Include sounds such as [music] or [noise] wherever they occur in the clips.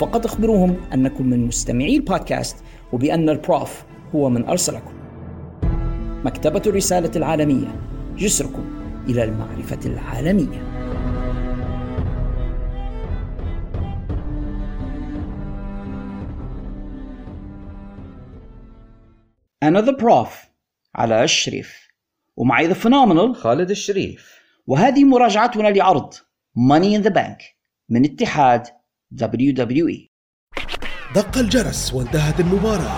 فقط اخبروهم أنكم من مستمعي البودكاست وبأن ال Prof هو من أرسلكم. مكتبة الرسالة العالمية جسركم إلى المعرفة العالمية. أنا The Prof علاء الشريف. ومعي The Phenomenal خالد الشريف. وهذه مراجعتنا لعرض Money in the Bank من اتحاد WWE دق الجرس وانتهت المباراة.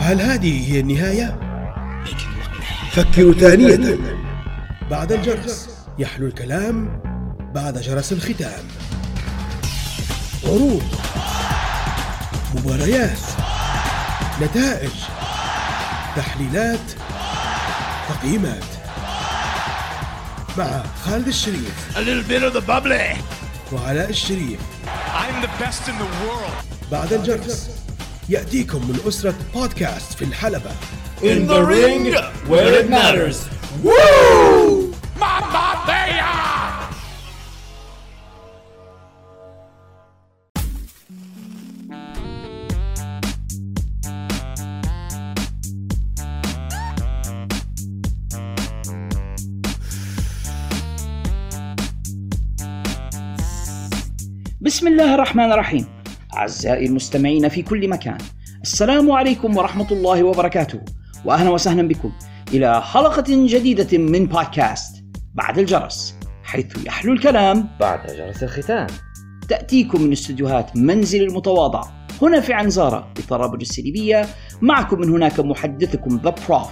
فهل هذه هي النهاية؟ فكروا ثانية. بعد الجرس يحلو الكلام بعد جرس الختام. عروض مباريات نتائج تحليلات تقييمات. مع خالد الشريف A little bit of the bubbly. وعلاء الشريف I'm the best in the world. بعد الجرس يأتيكم من أسرة بودكاست في الحلبة In the ring where it matters. Woo! بسم الله الرحمن الرحيم. أعزائي المستمعين في كل مكان السلام عليكم ورحمة الله وبركاته وأهلا وسهلا بكم إلى حلقة جديدة من بودكاست بعد الجرس حيث يحلو الكلام. بعد جرس الختام. تأتيكم من استديوهات منزلي المتواضع هنا في عين زارة بطرابلس الليبية معكم من هناك محدثكم The Prof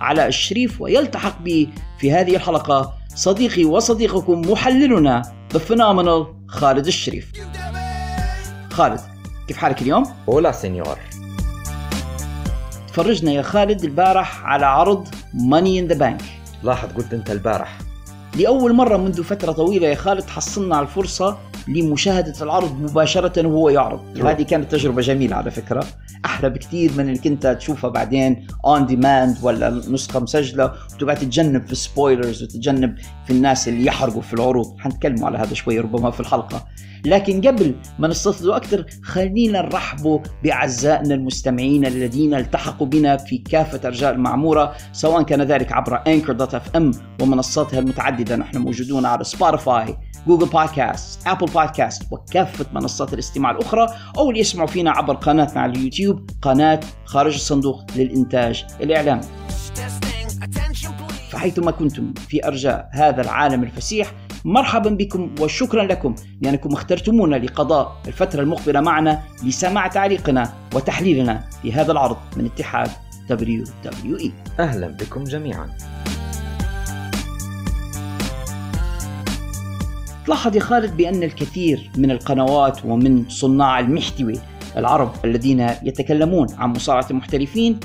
علاء الشريف ويلتحق بي في هذه الحلقة صديقي وصديقكم محللنا The Phenomenal خالد الشريف. خالد كيف حالك اليوم؟ Hola señor. تفرجنا يا خالد البارح على عرض Money in the Bank لاحظ قلت أنت البارح. لأول مرة منذ فترة طويلة يا خالد حصلنا على الفرصة لمشاهدة العرض مباشرة وهو يعرض. هذه كانت تجربة جميلة على فكرة. أحلى بكثير من إنك أنت تشوفها بعدين on demand ولا نسخة مسجلة وتبقى تتجنب في ال spoilers وتتجنب في الناس اللي يحرقوا في العروض. حنتكلموا على هذا شوي ربما في الحلقة. لكن قبل ما نستفيدوا أكثر خلينا نرحبوا بأعزائنا المستمعين الذين التحقوا بنا في كافة أرجاء المعمورة سواء كان ذلك عبر Anchor.fm ومنصاتها المتعددة. نحن موجودون على Spotify Google Podcast Apple Podcast وكافة منصات الاستماع الأخرى أو اللي يسمعوا فينا عبر قناتنا على اليوتيوب قناة خارج الصندوق للإنتاج الإعلامي فحيثما كنتم في أرجاء هذا العالم الفسيح مرحبا بكم وشكرا لكم لأنكم اخترتمونا لقضاء الفترة المقبلة معنا لسماع تعليقنا وتحليلنا في هذا العرض من اتحاد WWE أهلا بكم جميعا. تلاحظ يا خالد بأن الكثير من القنوات ومن صناع المحتوى العرب الذين يتكلمون عن مصارعة المحترفين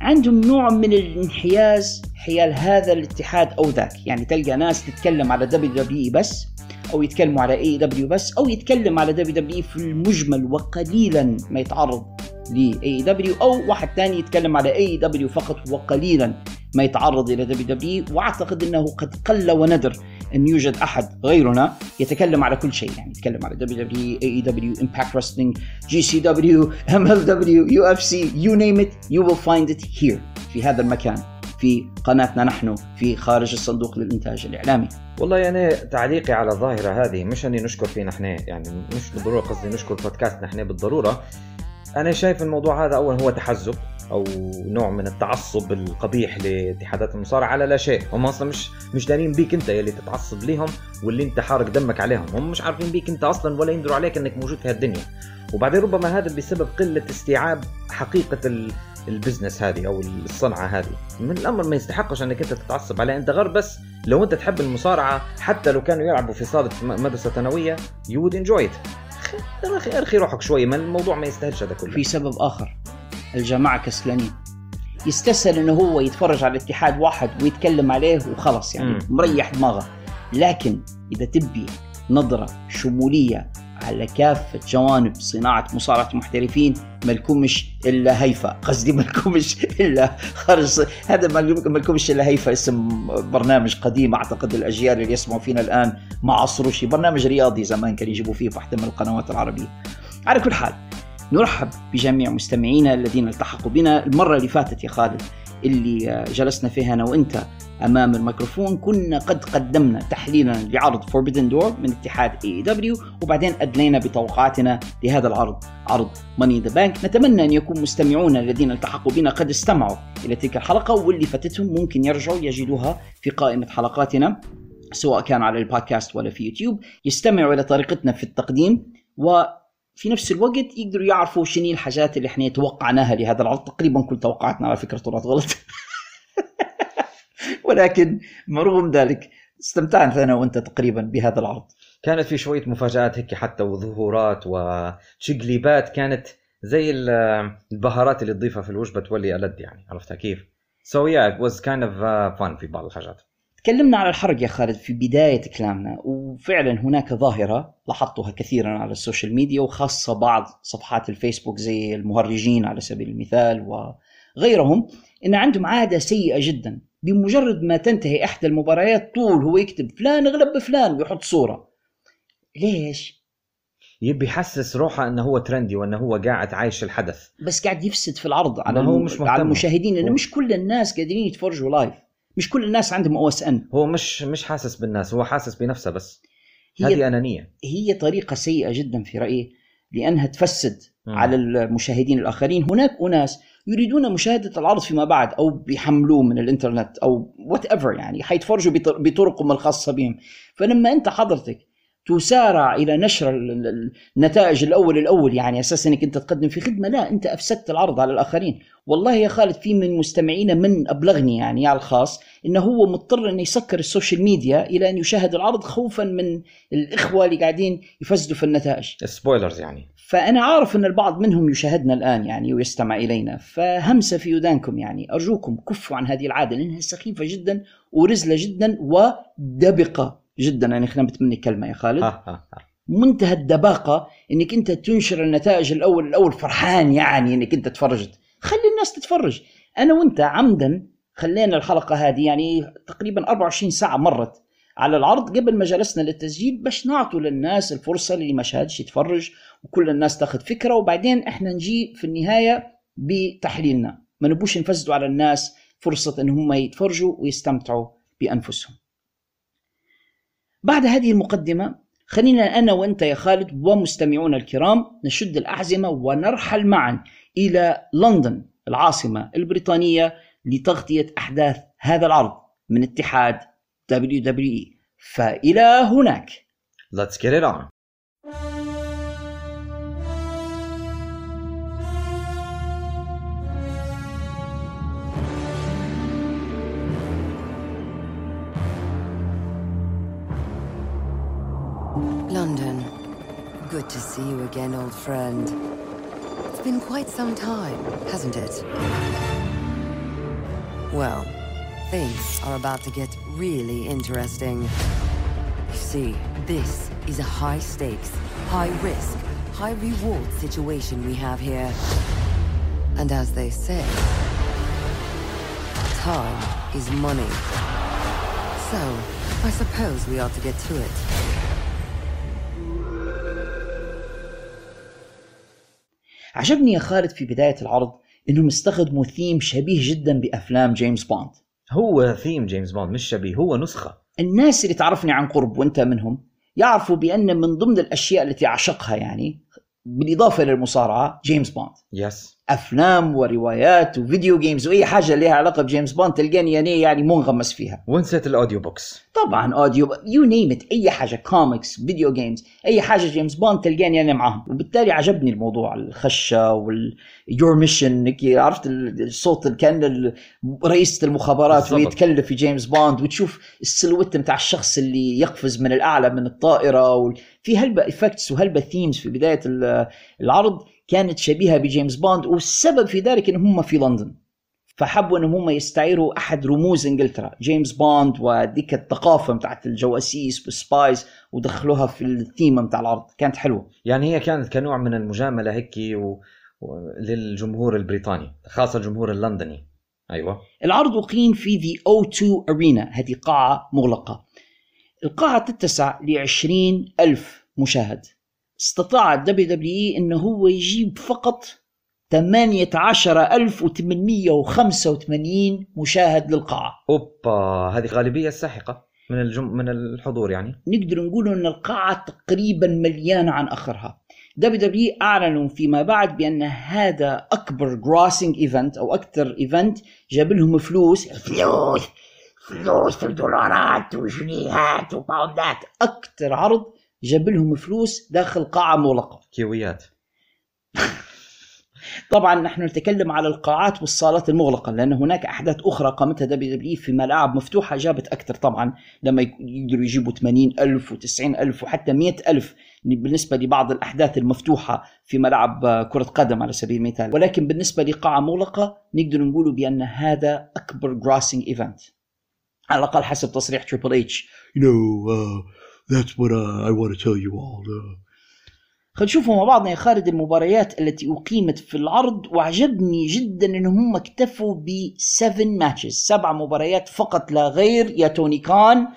عندهم نوع من الانحياز حيال هذا الاتحاد أو ذاك. يعني تلقى ناس تتكلم على WWE بس أو يتكلموا على AEW بس أو يتكلم على WWE في المجمل وقليلا ما يتعرض ل AEW أو واحد ثاني يتكلم على AEW فقط وقليلا ما يتعرض إلى WWE وأعتقد إنه قد قل وندر أن يوجد أحد غيرنا يتكلم على كل شيء يعني يتكلم على WWE AEW Impact Wrestling جي سي دبليو ام ال دبليو يو اف سي يو نيم ات يو ويل فايند ات هير في هذا المكان في قناتنا نحن في خارج الصندوق للإنتاج الإعلامي. والله يعني تعليقي على الظاهرة هذه مش أني نشكر فينا إحنا يعني مش بالضرورة قصدي نشكر بودكاستنا إحنا بالضرورة أنا شايف الموضوع هذا أول هو تحزب أو نوع من التعصب القبيح لاتحادات المصارعة على لا شيء. هم أصلا مش مش دارين بيك أنت يلي تتعصب ليهم واللي أنت حارق دمك عليهم. هم مش عارفين بيك أنت أصلا ولا يندروا عليك إنك موجود في هالدنيا. وبعدين ربما هذا بسبب قلة استيعاب حقيقة ال business هذه أو الصنعة هذه. من الأمر ما يستحقش إنك أنت تتعصب عليه أنت غير بس لو أنت تحب المصارعة حتى لو كانوا يلعبوا في صالة مدرسة ثانوية you would enjoy it ارخي روحك شوي ما الموضوع ما يستاهلش هذا كله. في سبب آخر. الجماعة كسلانين. يستسهل إنه هو يتفرج على الاتحاد واحد ويتكلم عليه وخلص يعني م. مريح دماغه. لكن إذا تبي نظرة شمولية على كافة جوانب صناعة مصارعة المحترفين ملكمش إلا هيفا. قصدي ملكمش إلا خارج هذا ملكمش إلا هيفا اسم برنامج قديم أعتقد الأجيال اللي يسمعوا فينا الآن ما عصروا شيء برنامج رياضي زمان كان يجيبوا فيه في من القنوات العربية. على كل حال نرحب بجميع مستمعينا الذين التحقوا بنا. المرة اللي فاتت يا خالد اللي جلسنا فيها أنا وأنت أمام الميكروفون كنا قد قدمنا تحليلا لعرض Forbidden Door من اتحاد AEW وبعدين أدلينا بتوقعاتنا لهذا العرض عرض in the Bank. نتمنى أن يكون مستمعونا الذين التحقوا بنا قد استمعوا إلى تلك الحلقة واللي فاتتهم ممكن يرجعوا يجدوها في قائمة حلقاتنا سواء كان على البودكاست ولا في يوتيوب. يستمعوا إلى طريقتنا في التقديم و في نفس الوقت يقدروا يعرفوا شنو الحاجات اللي إحنا توقعناها لهذا العرض. تقريبا كل توقعاتنا على فكرة طلعت غلط. [laughs] ولكن رغم ذلك. استمتعت أنا وأنت تقريبا بهذا العرض. كانت في شوية مفاجآت هيك حتى وظهورات وتشقليبات كانت زي البهارات اللي تضيفها في الوجبة تولي ألد يعني. عرفتها كيف؟ Yeah, it was kind of uh, fun في بعض الحاجات. تكلمنا على الحرق يا خالد في بداية كلامنا وفعلا هناك ظاهرة لاحظتها كثيرا على ال social media وخاصة بعض صفحات الفيسبوك زي المهرجين على سبيل المثال وغيرهم إن عندهم عادة سيئة جدا. بمجرد ما تنتهي إحدى المباريات طول هو يكتب فلان غلب بفلان ويحط صورة. ليش؟ يبي يحسس روحه إنه هو trendy وإنه هو قاعد عايش الحدث. بس قاعد يفسد في العرض على هو مش على المشاهدين لأنه مش كل الناس قادرين يتفرجوا live مش كل الناس عندهم OSN هو مش مش حاسس بالناس هو حاسس بنفسه بس. هذه أنانية. هي طريقة سيئة جدا في رأيي لأنها تفسد م. على المشاهدين الآخرين. هناك أناس يريدون مشاهدة العرض فيما بعد أو بيحملوه من الإنترنت أو whatever يعني حيتفرجوا بطرقهم الخاصة بهم. فلما أنت حضرتك تسارع إلى نشر النتائج الأول الأول يعني أساسا إنك أنت تقدم في خدمة. لا أنت أفسدت العرض على الآخرين. والله يا خالد في من مستمعينا من أبلغني يعني على الخاص إنه هو مضطر إنه يسكر ال social media إلى أن يشاهد العرض خوفا من الإخوة اللي قاعدين يفسدوا في النتائج. سبويلرز يعني. فأنا عارف إن البعض منهم يشاهدنا الآن يعني ويستمع إلينا. فهمسة في ودانكم يعني. أرجوكم كفوا عن هذه العادة لأنها سخيفة جدا ورزلة جدا ودبقة. جدا يعني خلينا بتمني كلمة يا خالد. منتهى الدباقة إنك أنت تنشر النتائج الأول الأول فرحان يعني إنك أنت تفرجت. خلي الناس تتفرج. أنا وأنت عمدا خلينا الحلقة هذه يعني تقريبا 24 ساعة مرت على العرض قبل ما جلسنا للتسجيل باش نعطوا للناس الفرصة اللي ما شاهدش يتفرج وكل الناس تاخذ فكرة. وبعدين إحنا نجي في النهاية بتحليلنا. ما نبوش نفسدوا على الناس فرصة إن هم يتفرجوا ويستمتعوا بأنفسهم. بعد هذه المقدمة خلينا أنا وأنت يا خالد ومستمعونا الكرام نشد الأعزمة ونرحل معا إلى لندن العاصمة البريطانية لتغطية أحداث هذا العرض من اتحاد WWE فإلى هناك. Let's get it on. See you again, old friend. It's been quite some time, hasn't it? Well, things are about to get really interesting. You see, this is a high-stakes, high-risk, high-reward situation we have here. And as they say, time is money. So, I suppose we ought to get to it. عجبني يا خالد في بداية العرض إنهم استخدموا ثيم شبيه جدا بأفلام جيمس بوند. هو ثيم جيمس بوند مش شبيه هو نسخة. الناس اللي تعرفني عن قرب وأنت منهم يعرفوا بأن من ضمن الأشياء التي أعشقها يعني بالإضافة للمصارعة جيمس بوند. yes أفلام وروايات و video games وأي حاجة لها علاقة بجيمس بوند تلقاني يعني يعني منغمس فيها. ونسيت ال audio books؟ طبعا audio you name أي حاجة comics video games أي حاجة جيمس بوند تلقاني أنا معاهم. وبالتالي عجبني الموضوع الخشة وال Your mission عرفت الصوت اللي كأن رئيسة المخابرات. وهي تكلم في جيمس بوند. وتشوف ال silhouette بتاع الشخص اللي يقفز من الأعلى من الطائرة وال- في هلبة effects وهلبة themes في بداية ال- العرض. كانت شبيهة بجيمس بوند والسبب في ذلك انهم هم في لندن. فحبوا إنهم هم يستعيروا أحد رموز إنجلترا. جيمس بوند وديك الثقافة بتاعت الجواسيس وال spies ودخلوها في الثيم بتاع العرض كانت حلوة. يعني هي كانت كنوع من المجاملة هيك و... و... للجمهور البريطاني خاصة الجمهور اللندني. أيوه. العرض أقيم في The O2 Arena هذه قاعة مغلقة. القاعة تتسع ل ألف مشاهد. استطاع ال WWE إنه هو يجيب فقط 18885 مشاهد للقاعة. أوبا هذه غالبية الساحقه من الجم... من الحضور يعني. نقدر نقول إن القاعة تقريبا مليانة عن آخرها. WWE أعلنوا فيما بعد بأن هذا أكبر grossing event أو أكثر event جاب لهم فلوس. فلوس فلوس في الدولارات وجنيهات وباوندات أكثر عرض جاب لهم فلوس داخل قاعة مغلقة. كيويات. [laughs] طبعا نحن نتكلم على القاعات والصالات المغلقة لأن هناك أحداث أخرى قامتها WWE في ملاعب مفتوحة جابت أكثر. طبعا لما يقدروا يجيبوا 80 ألف و90 ألف وحتى 100 ألف بالنسبة لبعض الأحداث المفتوحة في ملعب كرة قدم على سبيل المثال. ولكن بالنسبة لقاعة مغلقة نقدر نقول بأن هذا أكبر grossing event على الأقل حسب تصريح Triple H You know, uh, that's what uh, I want to tell you all. Uh, خلينا نشوفوا مع بعضنا يا خالد المباريات التي أقيمت في العرض وعجبني جدا إنهم هم اكتفوا ب 7 matches سبع مباريات فقط لا غير يا توني كان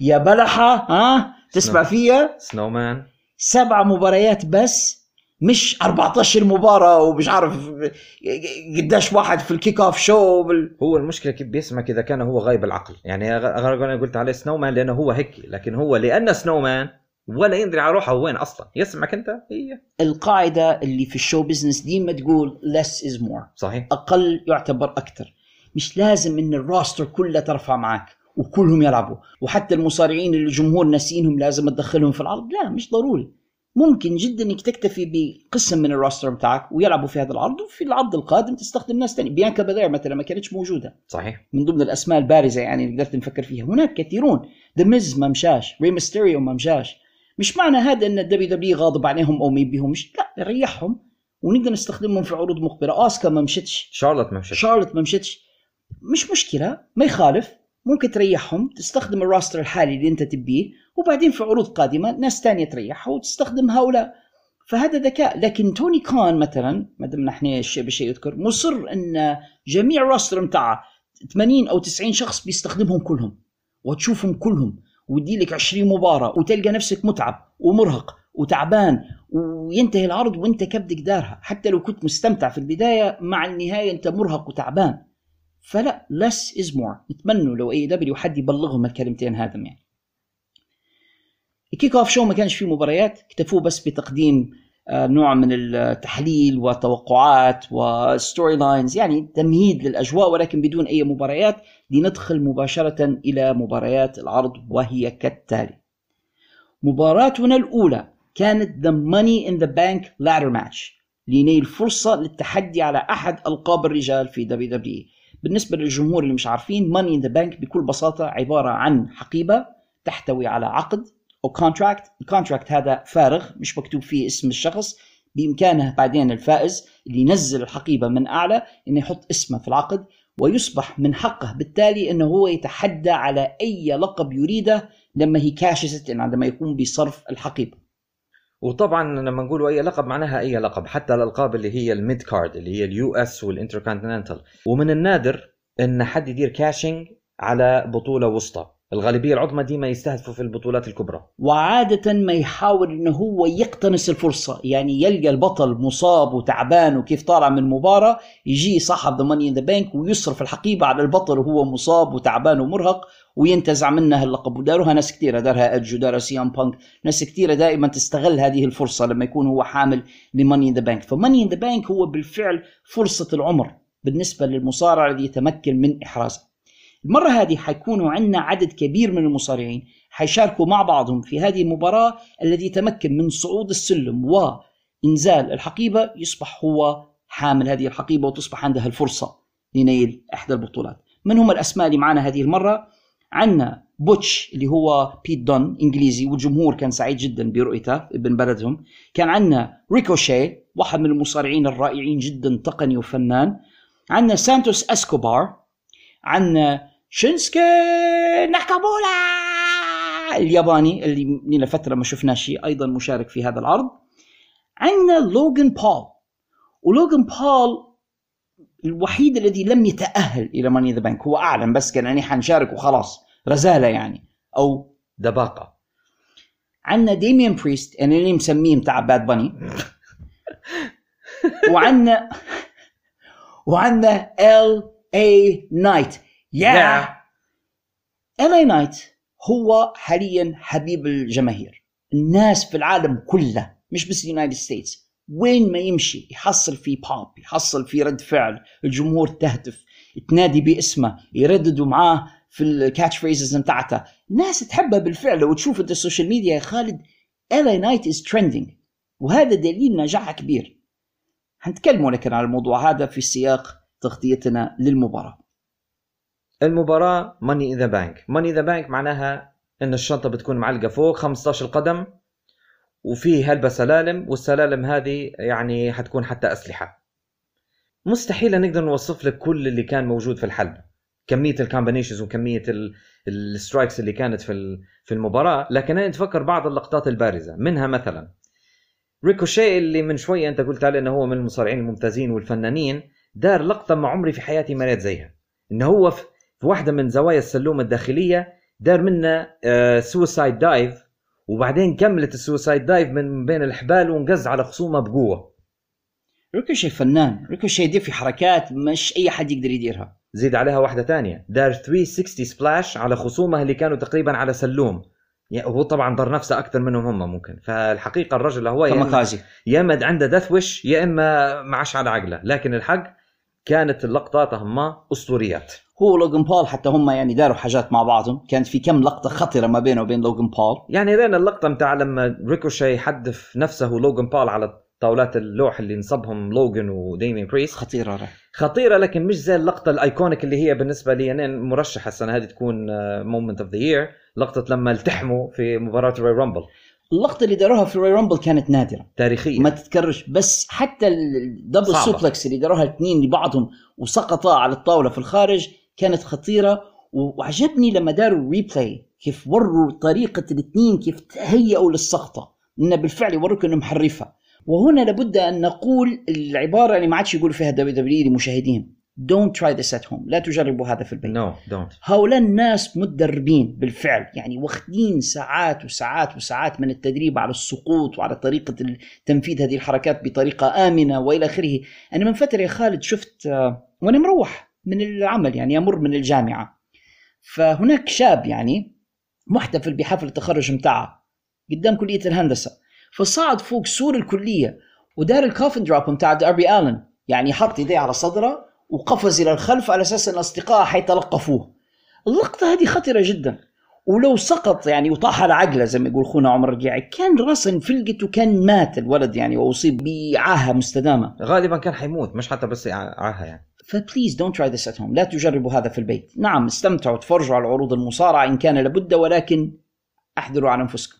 يا بلحة ها تسمع نعم. فيها snowman سبع مباريات بس مش 14 مباراة ومش عارف قداش واحد في ال kick-off show بال... هو المشكلة كيف بيسمك اذا كان هو غايب العقل. يعني أنا قلت عليه snowman لأنه هو هيك لكن هو لأنه snowman ولا يدري على روحه وين أصلا. يسمعك أنت؟ هي القاعدة اللي في ال show business ديما تقول less is more. صحيح. أقل يعتبر أكثر مش لازم إن ال roster كله ترفع معك وكلهم يلعبوا. وحتى المصارعين اللي الجمهور ناسينهم لازم تدخلهم في العرض. لا مش ضروري. ممكن جدا إنك تكتفي بقسم من ال roster بتاعك ويلعبوا في هذا العرض وفي العرض القادم تستخدم ناس ثانية بيانكا بلير مثلا ما كانتش موجودة. صحيح. من ضمن الأسماء البارزة يعني اللي قدرت نفكر فيها. هناك كثيرون. The Miz ما مشاش. ري ميستيريو ما مشاش. مش معنى هذا إن ال WWE غاضب عليهم أو ما يبيهمش. لا ريحهم ونقدر نستخدمهم في عروض مقبله اوسكا ما مشتش. شارلوت ما مشت شارلوت ما مشتش. مش مشكلة. ما يخالف. ممكن تريحهم تستخدم الراستر الحالي اللي أنت تبيه وبعدين في عروض قادمة ناس تانية تريحها وتستخدم هؤلاء. فهذا ذكاء. لكن توني كان مثلا ما نحن الشيء بشيء يذكر مصر إن جميع الراستر متاعه 80 أو 90 شخص بيستخدمهم كلهم وتشوفهم كلهم ويدي لك 20 مباراة وتلقى نفسك متعب ومرهق وتعبان وينتهي العرض وأنت كبدك دارها حتى لو كنت مستمتع في البداية مع النهاية أنت مرهق وتعبان. فلا less is more. نتمنى لو AEW حد يبلغهم الكلمتين هذم يعني. ال kick-off show ما كانش فيه مباريات اكتفوا بس بتقديم آه، نوع من التحليل وتوقعات و storylines يعني تمهيد للأجواء ولكن بدون أي مباريات لندخل مباشرة إلى مباريات العرض وهي كالتالي. مباراتنا الأولى كانت The Money in the Bank ladder match لنيل فرصة للتحدي على أحد ألقاب الرجال في WWE بالنسبة للجمهور اللي مش عارفين Money in the Bank بكل بساطة عبارة عن حقيبة تحتوي على عقد أو contract ال contract هذا فارغ مش مكتوب فيه اسم الشخص. بإمكانه بعدين الفائز اللي ينزل الحقيبة من أعلى إنه يحط اسمه في العقد ويصبح من حقه. بالتالي إنه هو يتحدى على أي لقب يريده لما he cashes it عندما يقوم بصرف الحقيبة. وطبعا لما نقولوا أي لقب معناها أي لقب حتى الألقاب اللي هي ال mid-card اللي هي ال US وال Intercontinental. ومن النادر إن حد يدير cashing على بطولة وسطى. الغالبية العظمى ديما يستهدفوا في البطولات الكبرى. وعادة ما يحاول إنه هو يقتنص الفرصة يعني يلقى البطل مصاب وتعبان وكيف طالع من المباراة يجي صاحب the Money in the Bank ويصرف الحقيبة على البطل وهو مصاب وتعبان ومرهق وينتزع منه اللقب. وداروها ناس كثيرة دارها ايدج ودارها CM Punk ناس كثيرة دائما تستغل هذه الفرصة لما يكون هو حامل ل Money in the Bank ف Money in the Bank هو بالفعل فرصة العمر بالنسبة للمصارع الذي يتمكن من إحرازها المرة هذه حيكونوا عندنا عدد كبير من المصارعين حيشاركوا مع بعضهم في هذه المباراة الذي يتمكن من صعود السلم وإنزال الحقيبة. يصبح هو حامل هذه الحقيبة وتصبح عنده الفرصة لنيل إحدى البطولات. من هم الأسماء اللي معنا هذه المرة؟ عندنا بوتش اللي هو بيت دون إنجليزي والجمهور كان سعيد جدا برؤيته ابن بلدهم. كان عندنا ريكوشي واحد من المصارعين الرائعين جدا تقني وفنان. عندنا سانتوس أسكوبار. عندنا شينسكي ناكامورا الياباني اللي لنا فترة ما شفناهش أيضا مشارك في هذا العرض. عندنا لوغان بول. ولوغان بول الوحيد الذي لم يتأهل إلى Money in the Bank. هو أعلن بس كان يعني حنشارك وخلاص. رزالة يعني أو دباقة. عندنا ديميان بريست أنا اللي مسميه بتاع باد باني. [laughs] وعندنا وعندنا LA Knight يا LA Knight هو حاليا حبيب الجماهير. الناس في العالم كله مش بس United States وين ما يمشي يحصل في بوب يحصل في رد فعل الجمهور تهتف تنادي باسمه يرددوا معاه في ال catchphrases بتاعته. الناس تحبها بالفعل لو تشوف انت ال social media يا خالد LA Knight is trending وهذا دليل نجاحها كبير. حنتكلموا لكن على الموضوع هذا في سياق تغطيتنا للمباراة. المباراة Money in the Bank Money the Bank معناها إن الشنطة بتكون معلقة فوق 15 قدم وفيه هلبة سلالم والسلالم هذه يعني حتكون حتى أسلحة. مستحيل نقدر نوصف لك كل اللي كان موجود في الحلبة كمية ال combinations وكمية ال strikes اللي كانت في في المباراة. لكن أنا نتفكر بعض اللقطات البارزة. منها مثلا ريكوشي اللي من شوية أنت قلت عليه أنه هو من المصارعين الممتازين والفنانين دار لقطة ما عمري في حياتي ما زيها. إنه هو في في واحدة من زوايا السلوم الداخلية دار منه suicide dive وبعدين كملت ال suicide dive من بين الحبال ونقز على خصومه بقوة. ريكوشي فنان ريكوشي يدير في حركات مش أي حد يقدر يديرها. زيد عليها واحدة تانية. دار 360 splash على خصومه اللي كانوا تقريبا على سلوم. يعني هو طبعا ضر نفسه أكثر منهم هم ممكن. فالحقيقة الرجل هو يا إما عنده death wish يا إما معش على عقله. لكن الحق كانت اللقطات هما أسطوريات. هو لوجن بول حتى هم يعني داروا حاجات مع بعضهم. كانت في كم لقطة خطرة ما بينه وبين لوجن بول. يعني رينا اللقطة متاع لما ريكوشي حدف نفسه لوجن بول على طاولات اللوح اللي نصبهم لوجن وداميان بريست خطيرة رح. خطيرة لكن مش زي اللقطة ال iconic اللي هي بالنسبة لي أنا مرشح السنة هذه تكون moment of the year لقطة لما التحموا في مباراة رويال رامبل اللقطة اللي داروها في رويال رامبل كانت نادرة. تاريخية. ما تتكررش. بس حتى ال double صعبة. suplex اللي داروها الاثنين لبعضهم وسقطا على الطاولة في الخارج كانت خطيرة. وعجبني لما داروا replay كيف وروا طريقة الاثنين كيف تهيئوا للسقطة. انه بالفعل يوروك انه محرفه وهنا لابد أن نقول العبارة اللي ما عادش يقولوا فيها دبليو دبليو لمشاهديهم. Don't try this at home. لا تجربوا هذا في البيت. No don't هؤلاء الناس متدربين بالفعل يعني واخدين ساعات وساعات وساعات من التدريب على السقوط وعلى طريقة تنفيذ هذه الحركات بطريقة آمنة وإلى آخره. أنا من فترة يا خالد شفت آه، وأنا مروح من العمل يعني أمر من الجامعة. فهناك شاب يعني محتفل بحفل التخرج متاعه قدام كلية الهندسة. فصعد فوق سور الكلية ودار ال coffin drop متاع داربي آلن يعني حط يديه على صدره وقفز إلى الخلف على أساس أن اصدقائه حيتلقفوه. اللقطة هذه خطره جدا. ولو سقط يعني وطاح على عقله زي ما يقول أخونا عمر الرجاعي كان راسا انفلقت وكان مات الولد يعني وأصيب بعاهة مستدامة. غالبا كان حيموت مش حتى بس عاهة يعني. ف please don't try this at home لا تجربوا هذا في البيت. نعم استمتعوا تفرجوا على عروض المصارعة إن كان لابد ولكن أحذروا على أنفسكم.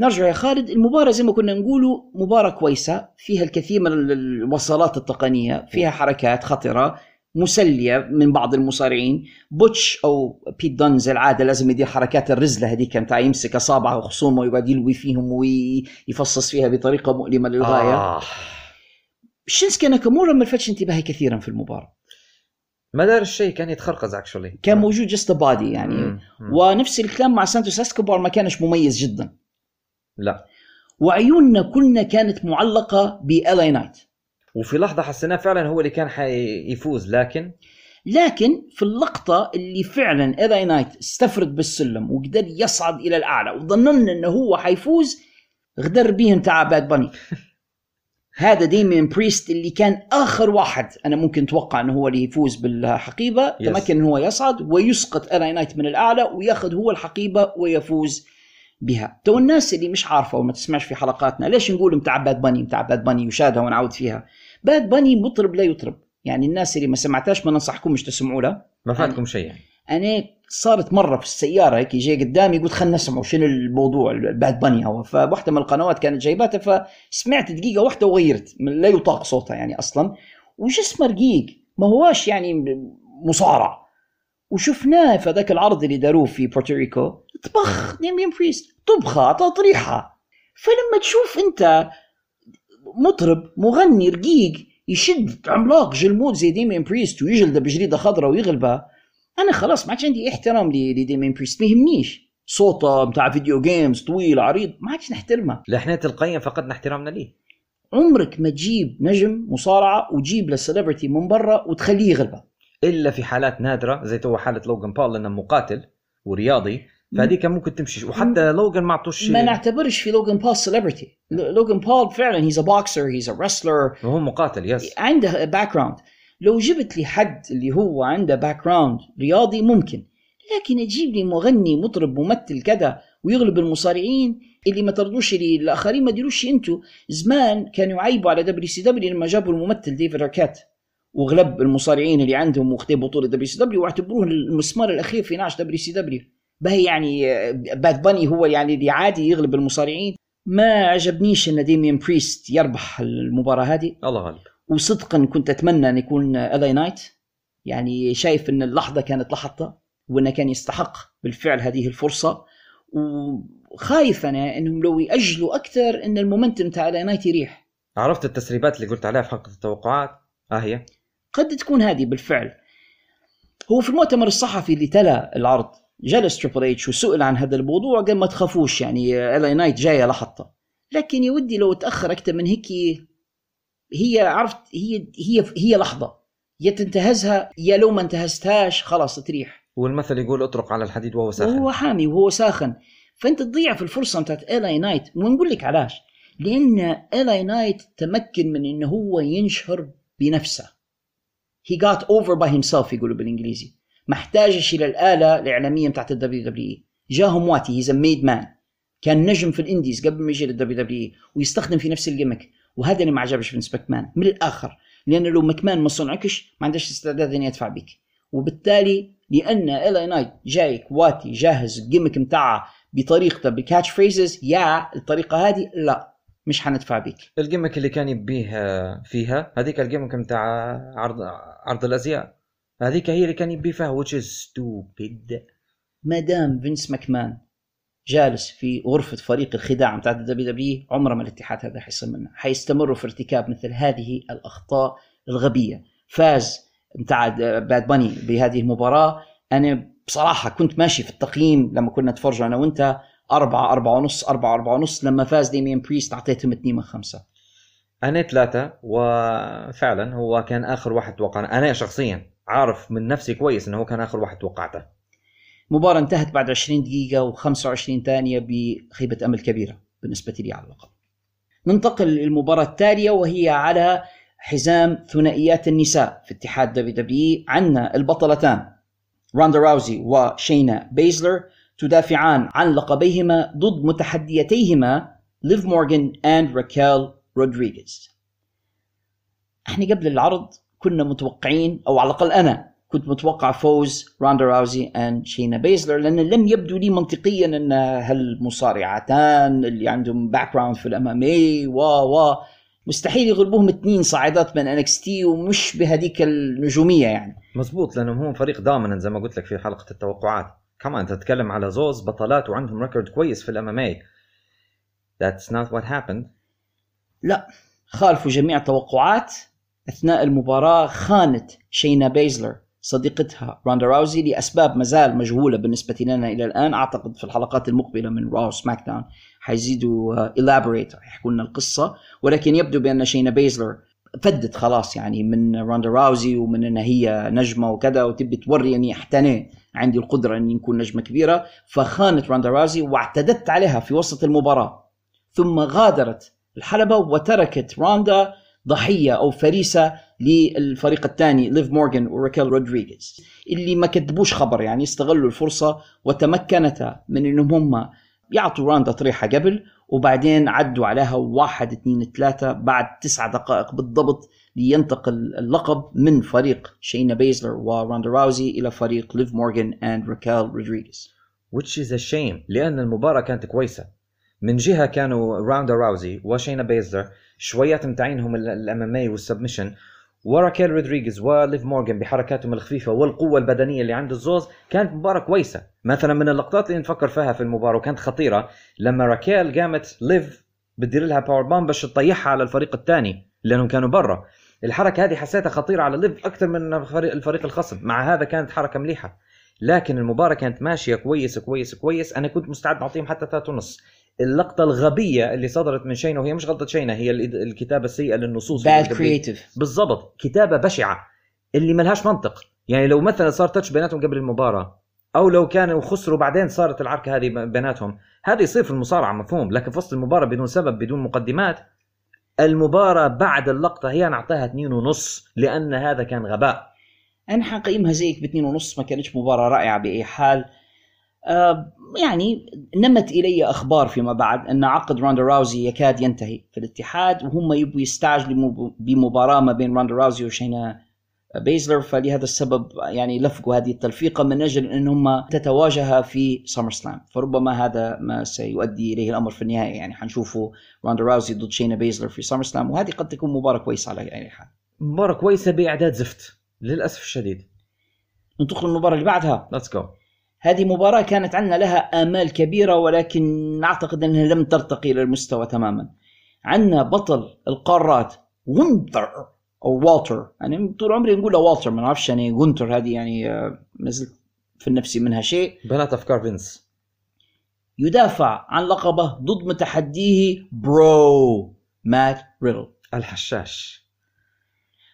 نرجع يا خالد. المباراة زي ما كنا نقولوا مباراة كويسة فيها الكثير من ال- الوصلات التقنية فيها حركات خطرة مسلية من بعض المصارعين. بوتش أو بيت دون زي العادة لازم يدير حركات الرزلة هذيك متاع يمسك إصابعه وخصومه ويقعد يلوي فيهم ويفصص فيها بطريقة مؤلمة للغاية. آه. شينسكي ناكامورا ما لفتش انتباهي كثيرا في المباراة. ما دار الشيء كان يتخرقز اكشولي كان موجود جست بادي يعني. ونفس الكلام مع سانتوس أسكوبار ما كانش مميز جدا. لا. وعيوننا كلنا كانت معلقة بألاي نايت وفي لحظة حسيناه فعلا هو اللي كان حيفوز لكن؟ لكن في اللقطة اللي فعلا إيلاي نايت استفرد بالسلم وقدر يصعد إلى الأعلى وظننا أنه هو حيفوز غدر بهم تاع باد باني هذا داميان بريست اللي كان آخر واحد أنا ممكن أتوقع أنه هو اللي يفوز بالحقيبة Yes. تمكن أنه هو يصعد ويسقط إيلاي نايت من الأعلى وياخذ هو الحقيبة ويفوز بها. تو الناس اللي مش عارفة وما تسمعش في حلقاتنا ليش نقول متاع باد باني متاع باد باني وشادها ونعود فيها؟ باد باني مطرب لا يطرب. يعني الناس اللي ما سمعتهاش ما ننصحكمش تسمعوا له. ما فاتكم شيء يعني. أنا صارت مرة في السيارة هيك جاي قدامي قلت خلينا نسمعوا شنو الموضوع الباد باني هو؟ فواحدة من القنوات كانت جايباتها فسمعت دقيقة واحدة وغيرت لا يطاق صوتها يعني أصلا. وجسمه رقيق؟ ما هواش يعني مصارع. وشفناه في ذاك العرض اللي داروه في بورتوريكو طبخ داميان بريست طبخه تطريحة. فلما تشوف أنت مطرب مغني رقيق يشد عملاق جلمود زي داميان بريست ويجلده بجريدة خضراء ويغلبه أنا خلاص ما عادش عندي احترام لداميان بريست ما يهمنيش. صوته بتاع video games طويل عريض ما عادش نحترمه. لحنية القيم فقدنا احترامنا ليه. عمرك ما تجيب نجم مصارعة وتجيب له celebrity من برا وتخليه يغلبه. إلا في حالات نادرة زي تو حالة لوجان بول لأنه مقاتل ورياضي. فهذيك ممكن تمشي. وحتى لوجان ما اعطوش ما نعتبرش في لوجان بول celebrity لوجان بول فعلا he's a boxer he's a wrestler وهو مقاتل yes عنده background لو جبت لي حد اللي هو عنده background رياضي ممكن. لكن أجيب لي مغني مطرب ممثل كذا ويغلب المصارعين اللي ما ترضوش لي الآخرين ما ديروش أنتوا زمان كانوا يعيبوا على دبليو سي دبليو لما جابوا الممثل ديفيد اركات وغلب المصارعين اللي عندهم واخذوا بطولة دبليو سي دبليو واعتبروه المسمار الأخير في نعش دبليو سي دبليو باهي يعني آه، باد باني هو يعني اللي عادي يغلب المصارعين. ما عجبنيش إن داميان بريست يربح المباراة هذه. الله غالب. وصدقا كنت أتمنى أن يكون إيلاي نايت يعني شايف إن اللحظة كانت لحظته وإنه كان يستحق بالفعل هذه الفرصة. وخايف أنا إنهم لو يأجلوا أكثر إن ال momentum تاع LA Knight يريح. عرفت التسريبات اللي قلت عليها في حلقة التوقعات؟ آه هي. قد تكون هذه بالفعل. هو في المؤتمر الصحفي اللي تلا العرض جلس Triple H وسئل عن هذا الموضوع قال ما تخافوش يعني LA Knight جاية لحظته لكن يا ودي لو تأخر أكثر من هيك هي عرفت هي هي هي لحظة. يا تنتهزها يا لو ما انتهزتهاش خلاص تريح. والمثل يقول اطرق على الحديد وهو ساخن. وهو حامي وهو ساخن. فأنت تضيع في الفرصة بتاعت LA Knight ونقول لك علاش. لأن LA Knight تمكن من انه هو ينشهر بنفسه. He got over by himself يقولوا بالإنجليزي. ما احتاجش إلى الآلة الإعلامية بتاعت ال WWE. جاهم واتي he's made man كان نجم في ال indies قبل ما يجي لل WWE ويستخدم في نفس ال gimmick. وهذا اللي ما عجبش فينس ماكمان من الآخر. لأنه لو ماكمان ما صنعكش ما عندهش استعداد إنه يدفع بك وبالتالي لأن LA Knight جايك واتي جاهز ال gimmick متاعه بطريقته ب catchphrases يا الطريقة هذه لا مش حندفع بك ال gimmick اللي كان يبيه فيها هذيك ال gimmick نتاع عرض عرض الأزياء. هذيك هي اللي كان يبيه فيها which is stupid. ما دام فينس ماكمان جالس في غرفة فريق الإبداع بتاعت الدبليو دبليو عمره ما الاتحاد هذا حيصير منه. حيستمروا في ارتكاب مثل هذه الأخطاء الغبية. فاز بتاع باد باني بهذه المباراة. أنا بصراحة كنت ماشي في التقييم لما كنا نتفرج أنا وأنت. أربعة أربعة ونص أربعة أربعة ونص. لما فاز Damian Priest أعطيتهم اثنين من خمسة. أنا ثلاثة وفعلا هو كان آخر واحد توقعنا. أنا شخصيا عارف من نفسي كويس إنه هو كان آخر واحد توقعته مباراة انتهت بعد 20 دقيقة و25 ثانية بخيبة أمل كبيرة بالنسبة لي على اللقب. ننتقل للمباراة التالية وهي على حزام ثنائيات النساء في اتحاد WW عندنا البطلتان روندا راوزي وشينا بيزلر تدافعان عن لقبيهما ضد متحديتيهما ليف مورغان and راكيل رودريغيز. إحنا قبل العرض كنا متوقعين أو على الأقل أنا كنت متوقع فوز روندا راوزي and شينا بيزلر لأن لم يبدو لي منطقيا أن هالمصارعتان اللي عندهم background في ال MMA و و مستحيل يغلبوهم اثنين صاعدات من NXT ومش بهذيك النجومية يعني. مزبوط لأنهم هم فريق dominant زي ما قلت لك في حلقة التوقعات. كمان انت تتكلم على زوز بطلات وعندهم record كويس في ال MMA That's not what happened. لا خالفوا جميع التوقعات. أثناء المباراة خانت شينا بيزلر صديقتها روندا راوزي لأسباب مازال مجهولة بالنسبة لنا إلى الآن. أعتقد في الحلقات المقبلة من راو سماك داون حيزيدوا elaborate يحكوا لنا القصة. ولكن يبدو بأن شينا بيزلر فدت خلاص يعني من روندا راوزي ومن ان هي نجمة وكذا وتبي توري أني حتى أني عندي القدرة أني نكون نجمة كبيرة. فخانت روندا راوزي واعتدت عليها في وسط المباراة. ثم غادرت الحلبة وتركت روندا ضحية أو فريسة للفريق الثاني ليف مورغان وريكيل رودريغيز. اللي ما كتبوش خبر يعني استغلوا الفرصة وتمكنتا من إنهم هم يعطوا راندا طريحه قبل وبعدين عدوا عليها واحد اثنين ثلاثة بعد تسع دقائق بالضبط لينتقل اللقب من فريق شينا بيزلر وراندا راوزي إلى فريق ليف مورغان and ريكيل رودريغيز. Which is a shame لأن المباراة كانت كويسة. من جهة كانوا روندا راوزي وشينا بيزلر شويات متاعينهم ال MMA وال submission. وراكيل رودريغيز وليف مورغان بحركاتهم الخفيفة والقوة البدنية اللي عند الزوز كانت مباراة كويسة. مثلا من اللقطات اللي نفكر فيها في المباراة وكانت خطيرة لما راكيل قامت ليف بتدير لها power bomb باش تطيحها على الفريق الثاني لأنهم كانوا برا. الحركة هذه حسيتها خطيرة على ليف أكثر من الفريق الخصم. مع هذا كانت حركة مليحة. لكن المباراة كانت ماشية كويس كويس كويس. أنا كنت مستعد اعطيهم حتى ثلاثة ونص. اللقطة الغبية اللي صدرت من شينا وهي مش غلطة شينا هي الكتابة السيئة للنصوص bad creative بالضبط. كتابة بشعة اللي ملهاش منطق. يعني لو مثلا صار touch بيناتهم قبل المباراة أو لو كانوا خسروا بعدين صارت العركة هذه بيناتهم هذا يصير في المصارعة مفهوم. لكن في وسط المباراة بدون سبب بدون مقدمات المباراة بعد اللقطة هي نعطيها اثنين ونص لأن هذا كان غباء. أنا حقيمها زيك باثنين ونص ما كانتش مباراة رائعة بأي حال. آه يعني نمت إلي أخبار فيما بعد أن عقد روندا راوزي يكاد ينتهي في الاتحاد وهم يبوا يستعجلوا بمباراة ما بين روندا راوزي وشينا بيزلر فلهذا السبب يعني لفقوا هذه التلفيقة من أجل أن هم تتواجها في سمر سلام فربما هذا ما سيؤدي إليه الأمر في النهاية يعني حنشوفوا روندا راوزي ضد شينا بيزلر في SummerSlam وهذه قد تكون مباراة كويسة على أي حال. مباراة كويسة بإعداد زفت للأسف الشديد. ننتقل للمباراة اللي بعدها. Let's go هذه مباراة كانت عندنا لها آمال كبيرة ولكن أعتقد أنها لم ترتقي إلى المستوى تماما. عندنا بطل القارات وينتر أو والتر. يعني طول عمري نقول والتر ما نعرفش يعني وينتر هذه يعني نزلت في النفس منها شيء. بنات أفكار فينس. يدافع عن لقبه ضد متحديه bro مات ريدل. الحشاش.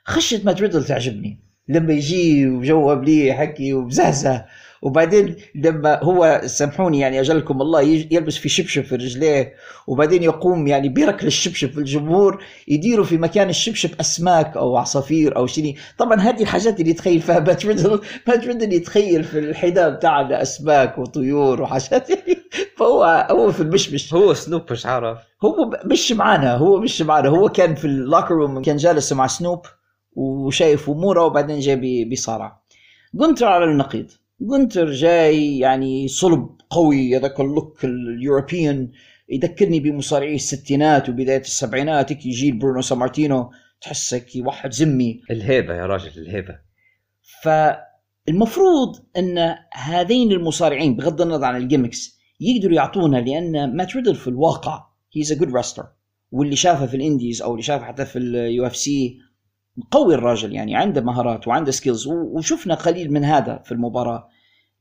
خشة مات ريدل تعجبني. لما يجي وجوه بلي حكي وبزهزة. وبعدين لما هو سامحوني يعني أجلكم الله يلبس في شبشب في رجليه وبعدين يقوم يعني بيركل الشبشب في الجمهور يديروا في مكان الشبشب أسماك أو عصافير أو شيء طبعا هذه الحاجات اللي يتخيل فيها [laughs] مات ريدل مات ريدل يتخيل في الحذاء بتاعنا اسماك وطيور وحاجات. يعني [laughs] فهو هو في المشمش. هو سنوب مش عارف. هو مش معانا هو مش معانا. هو كان في ال locker room كان جالس مع سنوب وشايف أموره وبعدين جاي بيصارع. جونتر على النقيض. جونتر جاي يعني صلب قوي هذاك ال look ال European يذكرني بمصارعي الستينات وبداية السبعينات هيك يجي برونو سامارتينو تحسك واحد زمي الهيبة يا راجل الهيبة. فالمفروض إن هذين المصارعين بغض النظر عن ال gimmicks يقدروا يعطونا لأن مات ريدل في الواقع he's a good wrestler واللي شافه في ال indies أو اللي شافه حتى في ال UFC قوي الراجل يعني عنده مهارات وعنده skills وشفنا قليل من هذا في المباراة.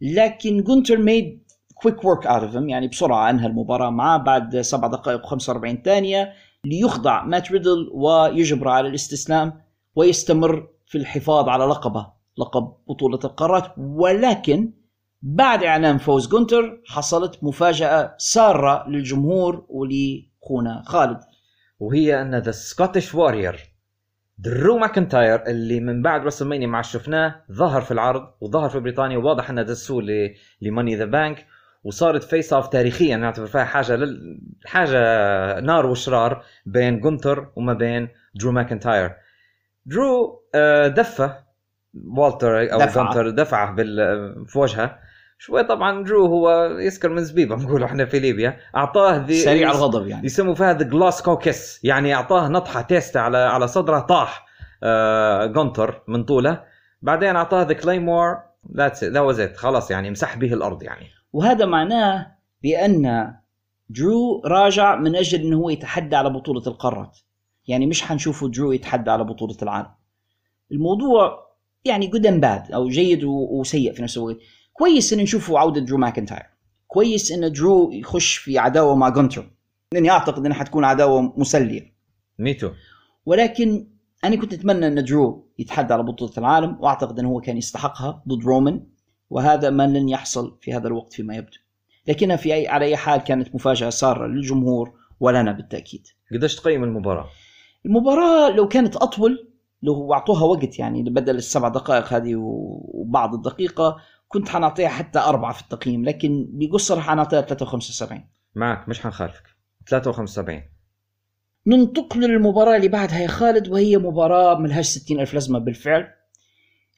لكن جونتر made quick work out of يعني بسرعة أنهى المباراة معاه بعد سبع دقائق و45 ثانية ليخضع مات ريدل ويجبر على الاستسلام ويستمر في الحفاظ على لقبه لقب بطولة القارات. ولكن بعد إعلان فوز جونتر حصلت مفاجأة سارة للجمهور ولخونا خالد. وهي أن the Scotch warrior درو ماكنتاير اللي من بعد راس المانيا ما شفناه ظهر في العرض وظهر في بريطانيا وواضح إنه دسوه ل Money in the Bank وصارت face off تاريخيا نعتبر فيها حاجة لل... حاجة نار وشرار بين جونتر وما بين درو ماكنتاير درو دفه والتر أو. جونتر دفعة بال... في وجهه شوي طبعا درو هو يسكر من زبيبه بنقولوا إحنا في ليبيا. أعطاه ذي سريع الغضب يعني. يسموا فيها the Glasgow kiss يعني أعطاه نطحة تيست على على صدره طاح آه جونتر من طوله. بعدين أعطاه the Claymore that's that was خلاص يعني مسح به الأرض يعني. وهذا معناه بأن درو راجع من أجل إنه هو يتحدى على بطولة القارات. يعني مش حنشوفه درو يتحدى على بطولة العالم. الموضوع يعني good bad أو جيد وسيء في نفس الوقت. كويس إن نشوفه عودة درو ماكنتاير. كويس إن درو يخش في عداوة مع جونتر. لأني أعتقد إنها حتكون عداوة مسلية. ميتو ولكن أنا كنت أتمنى إن درو يتحدى على بطولة العالم وأعتقد انه هو كان يستحقها ضد رومان وهذا ما لن يحصل في هذا الوقت فيما يبدو. لكنها في أي على أي حال كانت مفاجأة سارة للجمهور ولنا بالتأكيد. قديش تقيم المباراة؟ المباراة لو كانت أطول لو أعطوها وقت يعني بدل السبع دقائق هذه وبعض الدقيقة كنت حنعطيها حتى أربعة في التقييم لكن بقصر حنعطيها 73 معك مش حنخالفك. 73 ننتقل للمباراة اللي بعدها يا خالد وهي مباراة ملهاش ستين ألف لازمة بالفعل.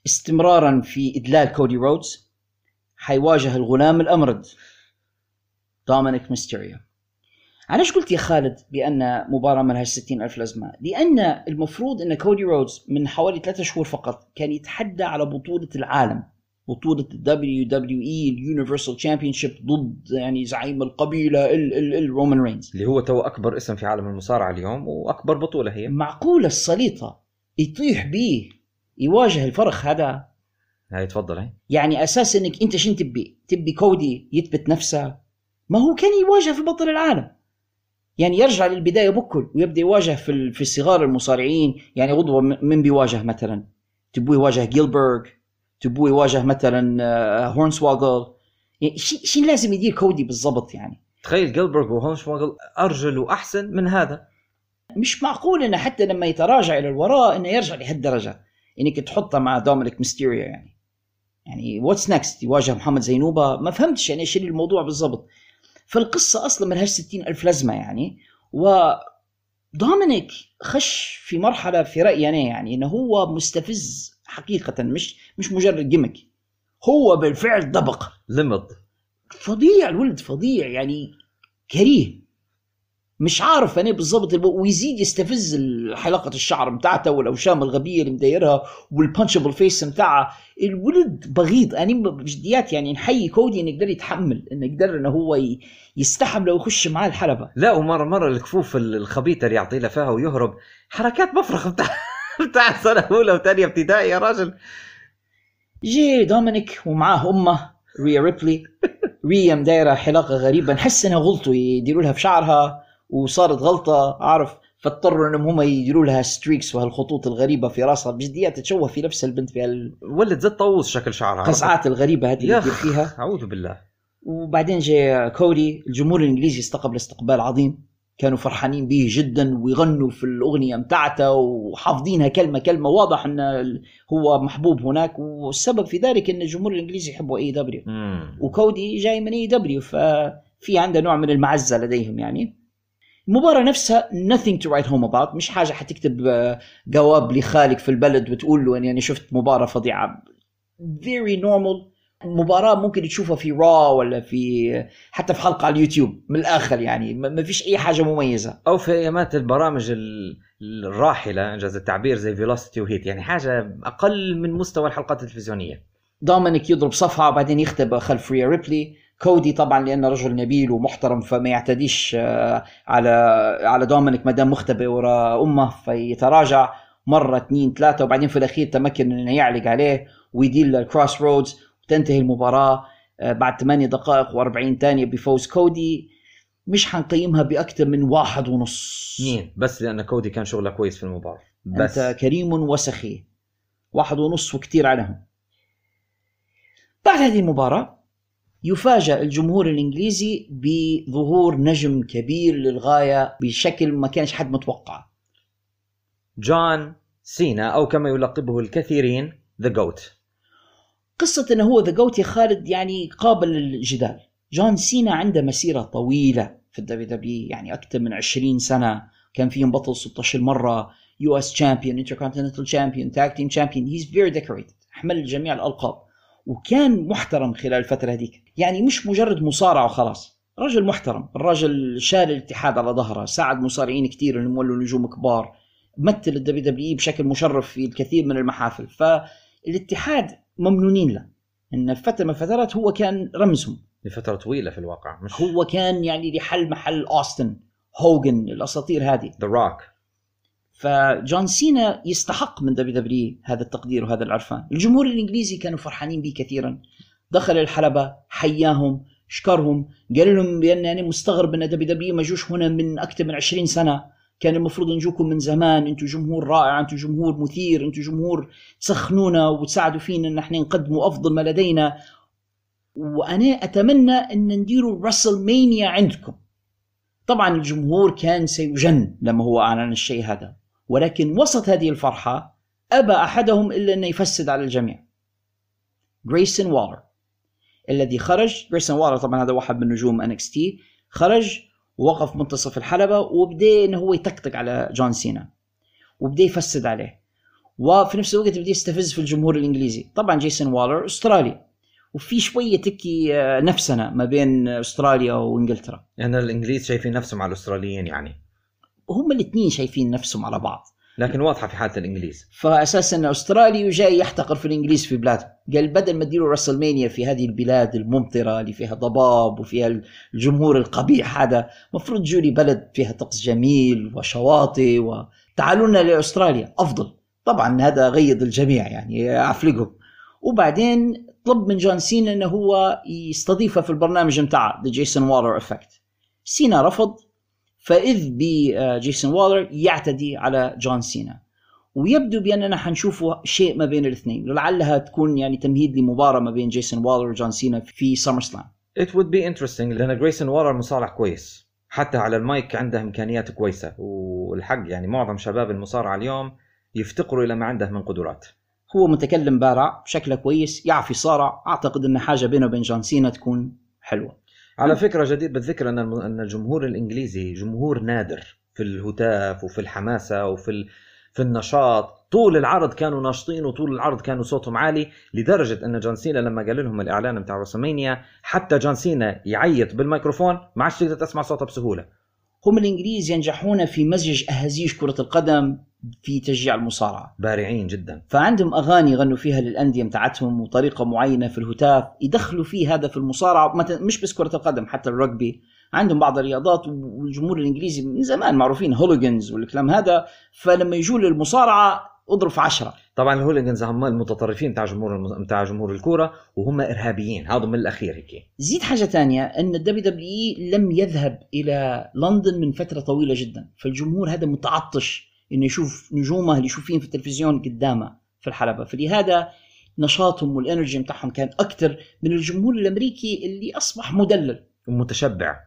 استمرارا في إذلال كودي رودز حيواجه الغلام الأمرد دومينيك ميستيريو. علاش قلت يا خالد بأن مباراة ملهاش ستين ألف لازمة؟ لأن المفروض أن كودي رودز من حوالي ثلاثة شهور فقط كان يتحدى على بطولة العالم. بطولة ال WWE ال universal championship ضد يعني زعيم القبيلة ال ال ال رومان رينز اللي هو تو أكبر اسم في عالم المصارعة اليوم وأكبر بطولة هي معقولة السليطة يطيح بيه يواجه الفرخ هذا هاي تفضل هي يعني أساس إنك أنت شنو تبي؟ تبي كودي يثبت نفسه؟ ما هو كان يواجه في بطل العالم. يعني يرجع للبداية بكل ويبدأ يواجه في في صغار المصارعين يعني غضوه م- من بيواجه مثلا؟ تبوه يواجه جيلبرغ تبوه يواجه مثلا آه، هورنسواغل يعني شي شي لازم يدير كودي بالضبط يعني. تخيل جيلبرغ وهورنسواغل أرجل احسن من هذا. مش معقول إنه حتى لما يتراجع إلى الوراء إنه يرجع لهالدرجة. انك تحطه مع دومينيك ميستيريو يعني. يعني what's next يواجه محمد زينوبة. ما فهمتش يعني إيش الموضوع بالضبط. فالقصة أصلا ما لهاش 60 ألف لازمة يعني. و دومينيك خش في مرحلة في رأيي أنا يعني إنه هو مستفز حقيقة مش مش مجرد gimmick. هو بالفعل دبق لمض فظيع الولد فظيع يعني كريه. مش عارف أنا بالضبط ويزيد يستفز حلقة الشعر بتاعته والاوشام الغبية اللي مدايرها وال punchable face بتاعها الولد بغيض أنا بجديات يعني نحيي كودي إنه يقدر يتحمل إنه يقدر إنه هو يستحمل لو يخش معاه الحلبة. لا ومرة مرة الكفوف ال- الخبيثة اللي يعطي لها فيها ويهرب حركات مفرخ بتاع بتاع سنه اولى وثانيه ابتدائي يا راجل. جي دومينيك ومعاه أمه ريا ريبلي. [laughs] ريا مدايرة حلاقة غريبة. نحس إنها غلطوا يديروا لها في شعرها وصارت غلطة عارف؟ فاضطروا إنهم هم يديروا لها streaks وهالخطوط الغريبة في راسها بجديات تتشوه في نفس البنت في ولد زي طاووس شكل شعرها. القزعات الغريبة هذه اللي فيها. أعوذ بالله. وبعدين جاء كودي الجمهور الإنجليزي استقبل استقبال عظيم. كانوا فرحانين به جدا ويغنوا في الأغنية متاعته وحافظينها كلمة كلمة. واضح إن هو محبوب هناك والسبب في ذلك إن الجمهور الإنجليزي يحبوا AEW. وكودي جاي من AEW ففي عنده نوع من المعزة لديهم يعني. المباراة نفسها nothing to write home about مش حاجة حتكتب آه، جواب لخالك في البلد وتقول له اني أنا شفت مباراة فظيعة. Very normal مباراة ممكن تشوفها في را ولا في حتى في حلقة على اليوتيوب من الآخر يعني ما فيش أي حاجة مميزة. أو في أيامات البرامج ال- الراحلة إن جاز التعبير زي فيلوسيتي وهيت يعني حاجة أقل من مستوى الحلقات التلفزيونية. دومينيك يضرب صفعة وبعدين يختبئ خلف ريا ريبلي. كودي طبعا لأنه رجل نبيل ومحترم فما يعتديش آه، على على دومينيك ما دام مختبئ وراء أمه فيتراجع مرة اثنين ثلاثة وبعدين في الأخير تمكن إنه يعلق عليه ويدير الكروس رودز وتنتهي المباراة آه، بعد 8 دقائق و40 ثانية بفوز كودي. مش حنقيمها بأكثر من واحد ونص. اثنين بس لأن كودي كان شغله كويس في المباراة. بس. انت كريم وسخي. واحد ونص وكتير عليهم. بعد هذه المباراة يفاجأ الجمهور الإنجليزي بظهور نجم كبير للغاية بشكل ما كانش حد متوقع جون سينا أو كما يلقبه الكثيرين the GOAT قصة أنه هو the GOAT يا خالد يعني قابل للجدال. جون سينا عنده مسيرة طويلة في الدبليو دبليو يعني أكثر من 20 سنة. كان فيهم بطل 16 مرة US champion intercontinental champion tag team champion he's very decorated حمل جميع الألقاب. وكان محترم خلال الفترة هذيك. يعني مش مجرد مصارع وخلاص. رجل محترم. الرجل شال الاتحاد على ظهره. ساعد مصارعين كثير إنهم يولوا نجوم كبار. مثل الدبليو دبليو بشكل مشرف في الكثير من المحافل. فالاتحاد ممنونين له. إن فترة من الفترات هو كان رمزهم. لفترة طويلة في الواقع مش هو كان يعني لحل محل أوستن هوجن الأساطير هذه. ذا روك فجون سينا يستحق من دبليو دبليو هذا التقدير وهذا العرفان. الجمهور الإنجليزي كانوا فرحانين به كثيرا. دخل الحلبة حياهم شكرهم قال لهم بأن أنا مستغرب أن دبليو دبليو ما جوش هنا من أكثر من 20 سنة. كان المفروض نجوكم من زمان أنتم جمهور رائع أنتم جمهور مثير أنتم جمهور تسخنونا وتساعدوا فينا ان إحنا نقدموا أفضل ما لدينا. وأنا أتمنى أن نديروا راسلمانيا عندكم. طبعا الجمهور كان سيجن لما هو أعلن الشيء هذا. ولكن وسط هذه الفرحة أبى أحدهم إلا انه يفسد على الجميع. جرايسون والر الذي خرج جرايسون والر طبعا هذا واحد من نجوم انكس تي خرج ووقف منتصف الحلبة وبدأ إنه هو يطقطق على جون سينا وبدأ يفسد عليه. وفي نفس الوقت بدأ يستفز في الجمهور الإنجليزي. طبعا جرايسون والر أسترالي وفي شوية تكي آه، نفسنا ما بين أستراليا وإنجلترا. يعني الإنجليز شايفين نفسهم على الأستراليين يعني. هم الاثنين شايفين نفسهم على بعض. لكن واضحة في حالة الإنجليز. فاساسا أسترالي وجاي يحتقر في الإنجليز في بلاده قال بدل ما تديروا راسلمانيا في هذه البلاد الممطرة اللي فيها ضباب وفيها الجمهور القبيح هذا المفروض تجوا لي بلد فيها طقس جميل وشواطئ وتعالوا لنا لأستراليا. أفضل. طبعا هذا غيض الجميع يعني عفلقهم وبعدين طلب من جون سينا إنه هو يستضيفه في البرنامج بتاعه the Grayson Waller Effect سينا رفض. فإذ بجرايسون والر يعتدي على جون سينا. ويبدو بأننا حنشوف شيء ما بين الاثنين. لعلها تكون يعني تمهيد لمباراة ما بين جرايسون والر وجون سينا في سمر سلام It would be interesting لأن جرايسون والر مصارع كويس. حتى على المايك عنده إمكانيات كويسة. والحق يعني معظم شباب المصارعة اليوم يفتقروا إلى ما عنده من قدرات. هو متكلم بارع شكله كويس يعرف يصارع. أعتقد أن حاجة بينه وبين جون سينا تكون حلوة. على فكرة جديد بالذكر أن أن الجمهور الإنجليزي جمهور نادر في الهتاف وفي الحماسة وفي في النشاط. طول العرض كانوا ناشطين وطول العرض كانوا صوتهم عالي لدرجة أن جون سينا لما قال لهم الإعلان بتاع رسمينيا حتى جون سينا يعيط بالميكروفون ما عادش تقدر تسمع صوته بسهولة. هم الإنجليز ينجحون في مزج أهازيج كرة القدم في تشجيع المصارعة. بارعين جدا. فعندهم أغاني يغنوا فيها للأندية متاعتهم وطريقة معينة في الهتاف يدخلوا فيه هذا في المصارعة مش بس كرة القدم حتى ال rugby عندهم بعض الرياضات والجمهور الإنجليزي من زمان معروفين hooligans والكلام هذا. فلما يجوا للمصارعة اضرب في عشرة. طبعا ال hooligans هم المتطرفين بتاع جمهور بتاع جمهور الكورة وهم إرهابيين. هذا من الأخير هيك. زيد حاجة ثانية أن الدبليو دبليو لم يذهب إلى لندن من فترة طويلة جدا. فالجمهور هذا متعطش إنه يشوف نجومه اللي يشوفين في التلفزيون قدامه في الحلبة. فلهذا نشاطهم وال energy بتاعهم كان أكثر من الجمهور الأمريكي اللي أصبح مدلل. ومتشبع.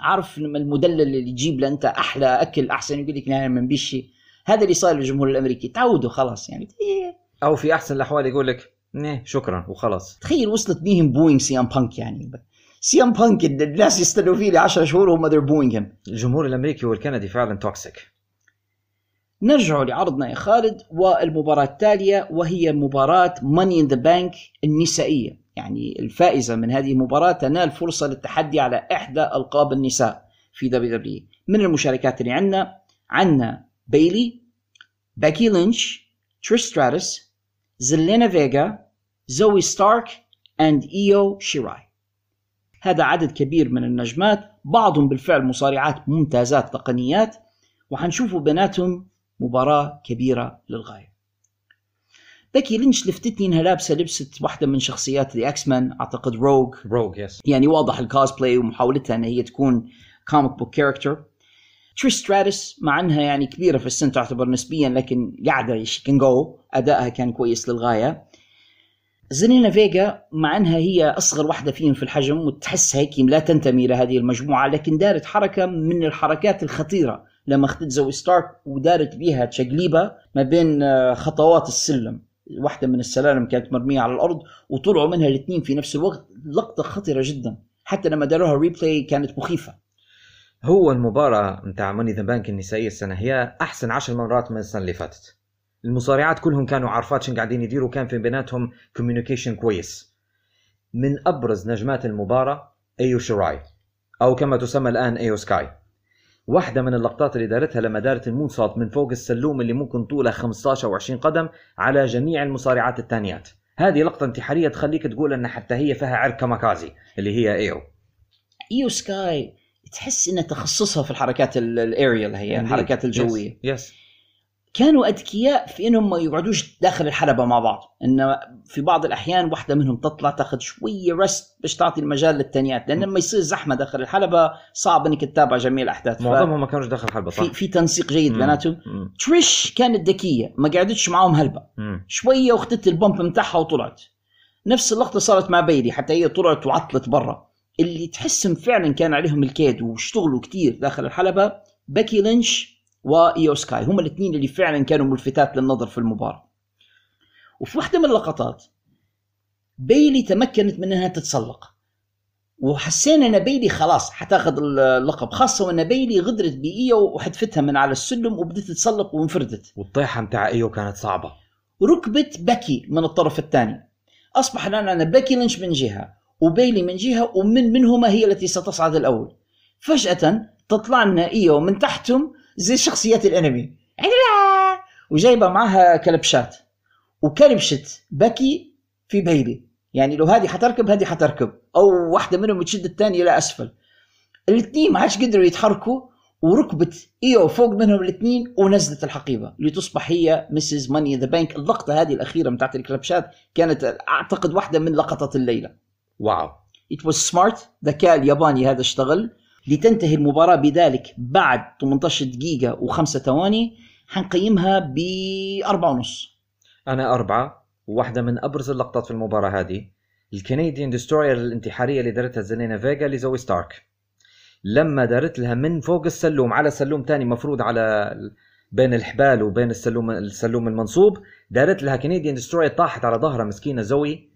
عارف لما المدلل اللي يجيب له أنت أحلى أكل أحسن يقول لك نحن ما نبيش هذا اللي صار للجمهور الأمريكي. تعودوا خلاص يعني. أو في أحسن الأحوال يقول لك لا شكرا وخلاص. تخيل وصلت بيهم booing سي ام بانك يعني. سي ام بانك الناس يستنوا فيه ل 10 شهور وهم they're booing الجمهور الأمريكي والكندي فعلا toxic نرجع لعرضنا يا خالد والمباراة التالية وهي مباراة موني إن ذا بانك النسائية. يعني الفائزة من هذه المباراة تنال فرصة للتحدي على إحدى ألقاب النساء في دبليو دبليو من المشاركات اللي عندنا عندنا بيلي بيكي لينش تريش ستراتس زيلينا فيجا زوي ستارك and ايو شيراي هذا عدد كبير من النجمات بعضهم بالفعل مصارعات ممتازات تقنيات وحنشوفوا بيناتهم مباراة كبيرة للغاية. بيكي لينش لفتتني انها لابسه لبسه واحدة من شخصيات الاكس مان أعتقد روج روج yes يعني واضح الكوسبلاي ومحاولتها إن هي تكون comic book character تريش ستراتس مع أنها يعني كبيرة في السن تعتبر نسبيا لكن قاعدة شي كان جو أدائها كان كويس للغاية. زيلينا فيجا مع أنها هي أصغر واحدة فيهم في الحجم وتحس هيك لا تنتمي لهذه المجموعة لكن دارت حركة من الحركات الخطيرة. لما اخذت زوي ستارك ودارت بيها تشقليبه ما بين آه، خطوات السلم. واحدة من السلالم كانت مرمية على الأرض وطلعوا منها الاثنين في نفس الوقت. لقطة خطره جدا. حتى لما داروها replay كانت مخيفة. هو المباراة نتاع موني إن ذا بانك النسائية السنة هي أحسن عشر مرات من السنة اللي فاتت. المصارعات كلهم كانوا عارفات شن قاعدين يديروا كان في بيناتهم communication كويس. من أبرز نجمات المباراة ايو شراي أو كما تسمى الآن ايو سكاي واحدة من اللقطات اللي دارتها لما دارت ال moonsault من فوق السلم اللي ممكن طولها 15 أو 20 قدم على جميع المصارعات الثانيات هذه لقطة انتحارية تخليك تقول إن حتى هي فيها عرق كاماكازي اللي هي ايو ايو سكاي تحس ان تخصصها في الحركات ال- الاريال هي الحركات الجوية. yes كانوا أذكياء في إنهم ما يقعدوش داخل الحلبة مع بعض. إن في بعض الأحيان واحدة منهم تطلع تاخذ شوية rest باش تعطي المجال للثانيات لأن لما يصير زحمة داخل الحلبة صعب إنك تتابع جميع الأحداث. ف- معظمهم ما كانوش داخل حلبة صح؟ في في تنسيق جيد. بيناتهم. تريش كانت ذكية ما قعدتش معاهم هلبة. مم. شوية واخذت ال bump متاعها وطلعت. نفس اللقطة صارت مع بيلي حتى هي طلعت وعطلت برا. اللي تحسهم فعلا كان عليهم الكيد واشتغلوا كتير داخل الحلبة بيكي لينش وإيو سكاي. هم الاثنين اللي فعلا كانوا ملفتات للنظر في المباراة. وفي واحدة من اللقطات بيلي تمكنت من إنها تتسلق. وحسينا إن بيلي خلاص حتاخذ اللقب خاصة وان بيلي غدرت بإيو وحدفتها من على السلم وبدت تتسلق وانفردت. والطيحة متاع إيو كانت صعبة. ركبت بكي من الطرف الثاني. أصبح الآن عندنا بكي لينش من جهة وبيلي من جهة ومن منهما هي التي ستصعد الأول. فجأة تطلع لنا إيو من تحتهم زي شخصيات الأنمي. عدلا وجايبة معها كلبشات. وكلبشت بكي في بيلي. يعني لو هذه حتركب هذه حتركب. أو واحدة منهم تشد الثانية لاسفل الاثنين ما عادش قدروا يتحركوا وركبت إيو فوق منهم الاثنين ونزلت الحقيبة. لتصبح هي Ms. Money in the Bank اللقطة هذه الأخيرة بتاعت الكلبشات كانت أعتقد واحدة من لقطات الليلة. واو. It was smart. ذكاء الياباني هذا اشتغل لتنتهي المباراة بذلك بعد 18 دقيقة وخمسة ثواني. حنقيمها بأربعة ونص. أنا أربعة وواحدة من أبرز اللقطات في المباراة هذه. ال Canadian Destroyer الانتحارية اللي دارتها زلينا فيجا لزوي ستارك. لما دارت لها من فوق السلوم على سلوم تاني مفروض على بين الحبال وبين السلوم السلوم المنصوب دارت لها Canadian Destroyer طاحت على ظهرها مسكينة زوي.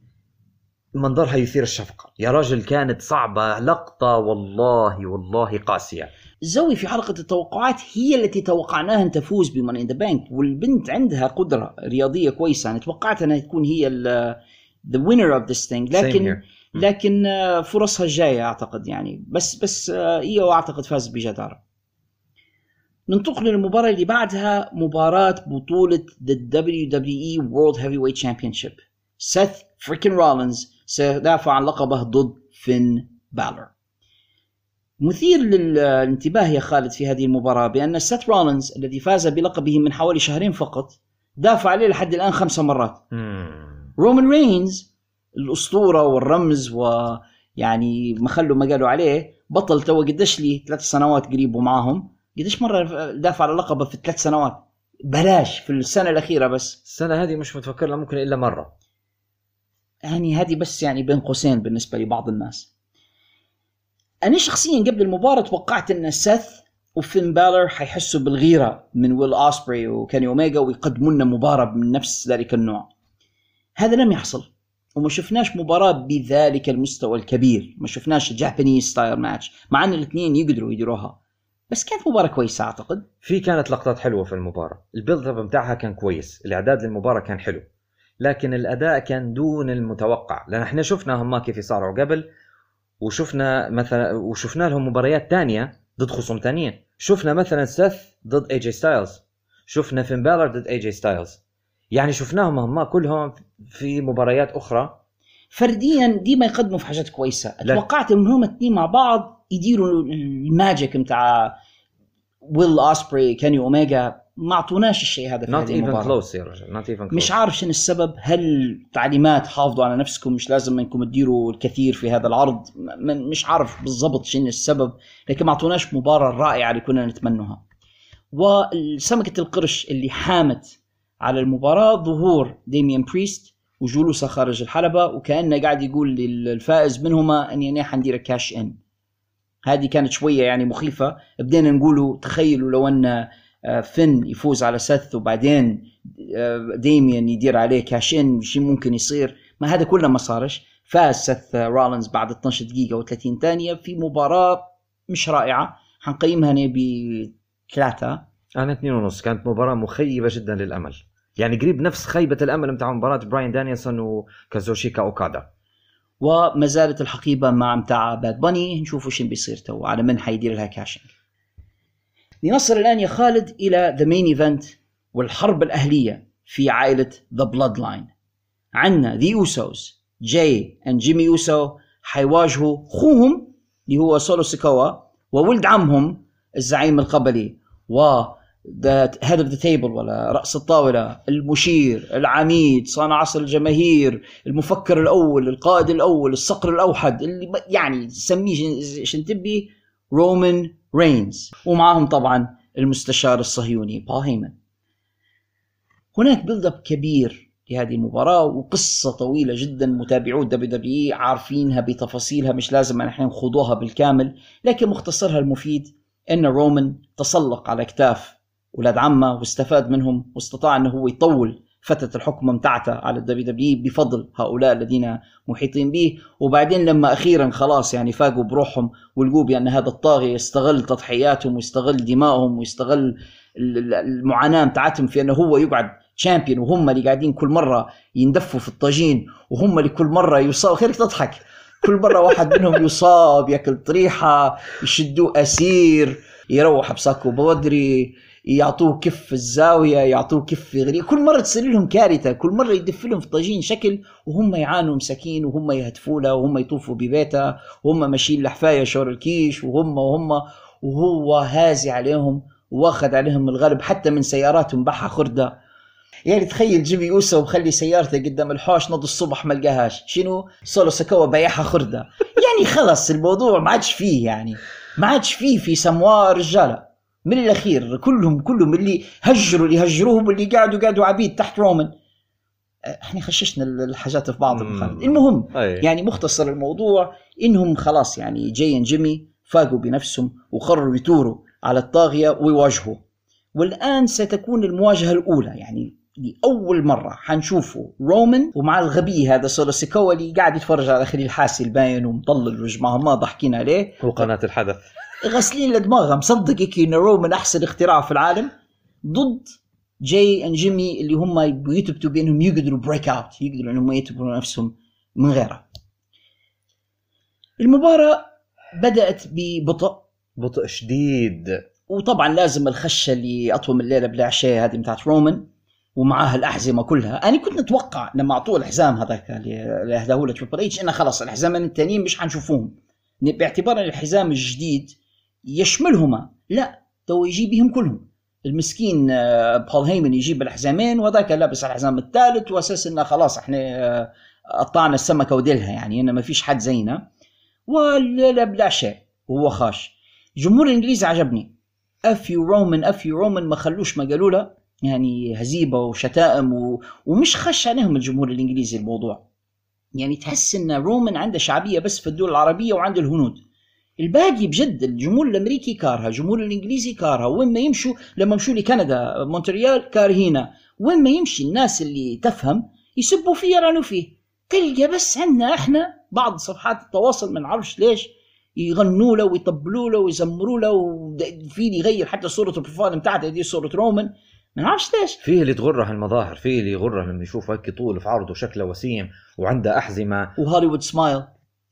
منظرها يثير الشفقة. يا راجل كانت صعبة لقطة والله والله قاسية. زوي في حلقة التوقعات هي التي توقعناها أن تفوز ب Money in the Bank والبنت عندها قدرة رياضية كويسة. يعني توقعت أنها تكون هي winner of this thing. Same لكن. [laughs] لكن آه، فرصها الجاية أعتقد يعني. بس بس آه، إيو أعتقد فاز بجدارة. ننتقل للمباراة اللي بعدها مباراة بطولة the WWE World Heavyweight Championship. سيث فريكن رولينز سيدافع عن لقبه ضد فين بالر مثير للانتباه يا خالد في هذه المباراة بأن سيث رولينز الذي فاز بلقبه من حوالي شهرين فقط دافع عليه لحد الآن خمس مرات. رومان رينز الأسطورة والرمز ويعني ما خلوا ما قالوا عليه بطل تو قديش لي ثلاث سنوات قريب ومعاهم. قديش مرة دافع على لقبه في ثلاث سنوات؟ بلاش في السنة الأخيرة بس. السنة هذه مش متفكر لها ممكن إلا مرة. يعني هذه بس يعني بين قوسين بالنسبة لبعض الناس. أنا شخصيا قبل المباراة توقعت أن سيث وفين بالر حيحسوا بالغيرة من ويل أوسبري وكاني أوميجا ويقدموا لنا مباراة من نفس ذلك النوع. هذا لم يحصل وما شفناش مباراة بذلك المستوى الكبير ما شفناش Japanese style match مع أن الاثنين يقدروا يديروها. بس كانت مباراة كويسة أعتقد. في كانت لقطات حلوة في المباراة. ال build up بتاعها كان كويس. الإعداد للمباراة كان حلو. لكن الأداء كان دون المتوقع. لأن إحنا شفنا هم كيف يصارعوا قبل وشفنا مثلا وشفنا لهم مباريات تانية ضد خصوم تانيين شفنا مثلا سيث ضد اي جي ستايلز شفنا فين بالر ضد اي جي ستايلز يعني شفناهم هم كلهم في مباريات أخرى. فرديا ديما يقدموا في حاجات كويسة. توقعت إن هم الاثنين مع بعض يديروا ال magic بتاع ويل اسبري كاني اوميجا ما أعطوناش الشيء هذا في هذه المباراة. not even close يا رجل not even close. مش عارف شنو السبب. هل تعليمات حافظوا على نفسكم؟ مش لازم إنكم تديروا الكثير في هذا العرض. م- مش عارف بالضبط شنو السبب لكن ما أعطوناش مباراة رائعة اللي كنا نتمنوها. وسمكه القرش اللي حامت على المباراة ظهور ديميان بريست وجلوسه خارج الحلبة وكأنه قاعد يقول للفائز منهما اني أنا حندير cash in هذه كانت شوية يعني مخيفة. بدينا نقولوا تخيلوا لو أن فين يفوز على سيث وبعدين آه، ديميان يدير عليه cash in شيء ممكن يصير. ما هذا كله ما صارش. فاز سيث رولينز بعد 12 دقيقة و30 ثانية في مباراة مش رائعة. حنقيمها أنا بثلاثه أنا اثنين ونص. كانت مباراة مخيبة جدا للأمل. يعني قريب نفس خيبة الأمل بتاع مباراة براين دانيلسون وكازوشيكا أوكادا. وما زالت الحقيبة مع متاع باد باني. نشوفوا شو بيصير تو. على من حيدير لها cash in لنصل الآن يا خالد إلى the main event والحرب الأهلية في عائلة The Bloodline عندنا The Usos جاي and جيمي اوسو حيواجهوا خوهم اللي هو سولو سيكوا وولد عمهم الزعيم القبلي و Head of the Table ولا رأس الطاولة المشير العميد صانع عصر الجماهير المفكر الأول القائد الأول الصقر الأوحد اللي يعني سميه شن تبي رومان رينز ومعهم طبعا المستشار الصهيوني بول هيمن هناك build up كبير لهذه المباراة وقصة طويلة جدا متابعو WWE عارفينها بتفاصيلها مش لازم نحن نخوضوها بالكامل لكن مختصرها المفيد إن رومان تسلق على اكتاف أولاد عمه واستفاد منهم واستطاع انه هو يطول فترة الحكم متاعته على ال WWE بفضل هؤلاء الذين محيطين به. وبعدين لما أخيرا خلاص يعني فاقوا بروحهم ولقوا بأن هذا الطاغية يستغل تضحياتهم ويستغل دمائهم ويستغل ال- ال- المعاناة متاعتهم في أنه هو يقعد تشامبيون وهم اللي قاعدين كل مرة يندفوا في الطاجين وهم اللي كل مرة يصاب. خيرك تضحك. كل مرة واحد منهم يصاب يأكل طريحة يشدوه أسير يروح بساكو بودري يعطوه كف في الزاوية يعطوه كف في غريب كل مرة تصير لهم كارثة كل مرة يدف لهم في طاجين شكل وهم يعانوا مساكين وهم يهتفوا له وهم يطوفوا ببيته وهم ماشيين حفايا شور الكيش وهم وهم وهو هازي عليهم واخذ عليهم الغلب حتى من سياراتهم باعها خردة. يعني تخيل جيمي اوسو مخلي سيارته قدام الحوش نض الصبح ما لقاهاش. شنو؟ سولو سكوا بيعها خردة. يعني خلص الموضوع ما عادش فيه يعني. ما عادش فيه في سموا رجالة. من الأخير كلهم كلهم اللي هجروا اللي هجروهم واللي قعدوا قعدوا عبيد تحت رومان. أه، إحنا خششنا الحاجات في بعض. المهم أي. يعني مختصر الموضوع إنهم خلاص يعني جاي جيمي فاقوا بنفسهم وقرروا يثوروا على الطاغية ويواجهوا. والآن ستكون المواجهة الأولى يعني لأول مرة حنشوفوا رومان ومع الغبي هذا سيكوا اللي قاعد يتفرج على خليل حاسي الباين ومطلل وجماعه ما ضحكين عليه. وقناه الحدث. غاسلين لدماغها مصدق هيك إن رومان أحسن اختراع في العالم ضد جاي and جيمي اللي هم يثبتوا بأنهم يقدروا break out يقدروا إنهم يثبتوا نفسهم من غيرها. المباراة بدأت ببطء. بطء شديد. وطبعا لازم الخشة اللي أطول من الليلة بلا عشاء هذه بتاعت رومان ومعاها الأحزمة كلها. أنا كنت نتوقع لما أعطوه الحزام هذاك اللي أهداه له Triple H إنه خلاص الحزامين التانيين مش حنشوفوهم. باعتبار أن الحزام الجديد يشملهما. لا تو يجيب بهم كلهم. المسكين آه، بول هيمن يجيب الحزامين وذاك لابس الحزام الثالث وأساس إنه خلاص إحنا آه، قطعنا السمكة وديلها يعني إنه ما فيش حد زينا. والليله بلا عشاء وهو خاش. جمهور الانجليزي عجبني. F you رومان F you رومان ما خلوش ما قالوا له. يعني هزيبه وشتائم و... ومش خش عليهم الجمهور الإنجليزي الموضوع. يعني تحس إن رومان عنده شعبية بس في الدول العربية وعند الهنود. الباقي بجد الجمهور الأمريكي كارها الجمهور الإنجليزي كارها. وين ما يمشوا لما مشوا لكندا مونتريال كارهينا وين ما يمشي الناس اللي تفهم يسبوا فيه يرانوا فيه. تلقى بس عندنا إحنا بعض صفحات التواصل ما نعرفش ليش يغنوا له ويطبلوا له ويزمروا له وفي اللي يغير حتى صورة ال profile بتاعته. دي صورة رومان ما نعرفش ليش. فيه اللي تغره المظاهر فيه اللي يغره لما يشوف هيك طول في عرضه شكله وسيم وعنده أحزمة. و Hollywood smile.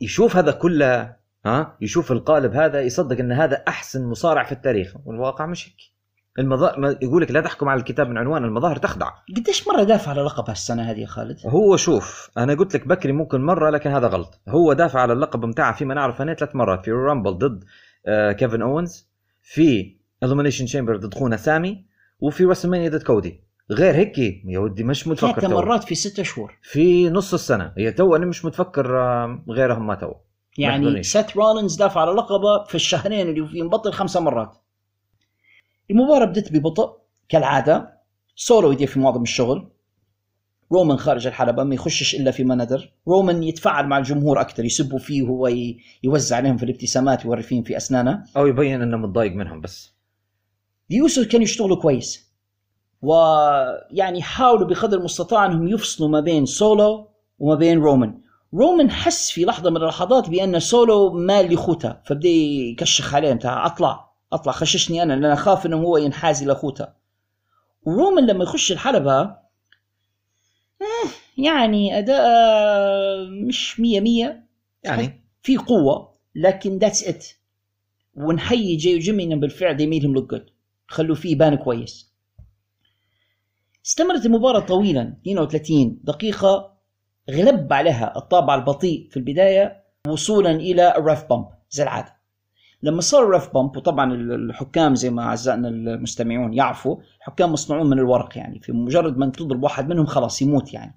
يشوف هذا كله ها يشوف القالب هذا يصدق إن هذا أحسن مصارع في التاريخ. والواقع مش هيك. المظاهر يقول لك لا تحكم على الكتاب من عنوان المظاهر تخدع. قديش مرة دافع على لقب هالسنة هذه يا خالد؟ هو شوف أنا قلت لك بكري ممكن مرة لكن هذا غلط. هو دافع على اللقب بتاعه فيما نعرف أنا ثلاث مرات في Rumble ضد آه كيفن اونز في Elimination Chamber ضد خونا سامي وفي WrestleMania ضد كودي غير هيك يا ودي مش متفكر ثلاث. مرات في ستة شهور. في نص السنة. هي تو أنا مش متفكر آه، غيرهم ما تو. يعني. سيت رولينز دافع على لقبة في الشهرين اللي فيه مبطل خمسة مرات. المباراة بدت ببطء كالعادة. سولو يدير في معظم الشغل. رومان خارج الحلبة ما يخشش إلا فيما ندر رومان يتفاعل مع الجمهور أكثر يسبوا فيه وهو يوزع عليهم في الابتسامات ويوري فيهم في أسنانه. أو يبين إنه متضايق منهم بس. الاوسوز كانوا يشتغلوا كويس. ويعني حاولوا بقدر المستطاع إنهم يفصلوا ما بين سولو وما بين رومان. رومان حس في لحظة من اللحظات بأن سولو مال لخوته فبدأ يكشخ عليه بتاع أطلع أطلع خششني أنا لأن اخاف إنه هو ينحاز لخوته ورومان لما يخش الحلبة آه، يعني أداء مش مية مية يعني؟ في قوة لكن that's it ونحيي جاي وجيمي انه بالفعل him look good. خلوا فيه يبان كويس. استمرت المباراة طويلا 32 دقيقة. غلب عليها الطابع البطيء في البداية وصولا إلى الريف بامب زي العادة. لما صار الريف بامب وطبعا الحكام زي ما أعزائنا المستمعون يعرفوا الحكام مصنوعون من الورق يعني في مجرد ما تضرب واحد منهم خلاص يموت يعني.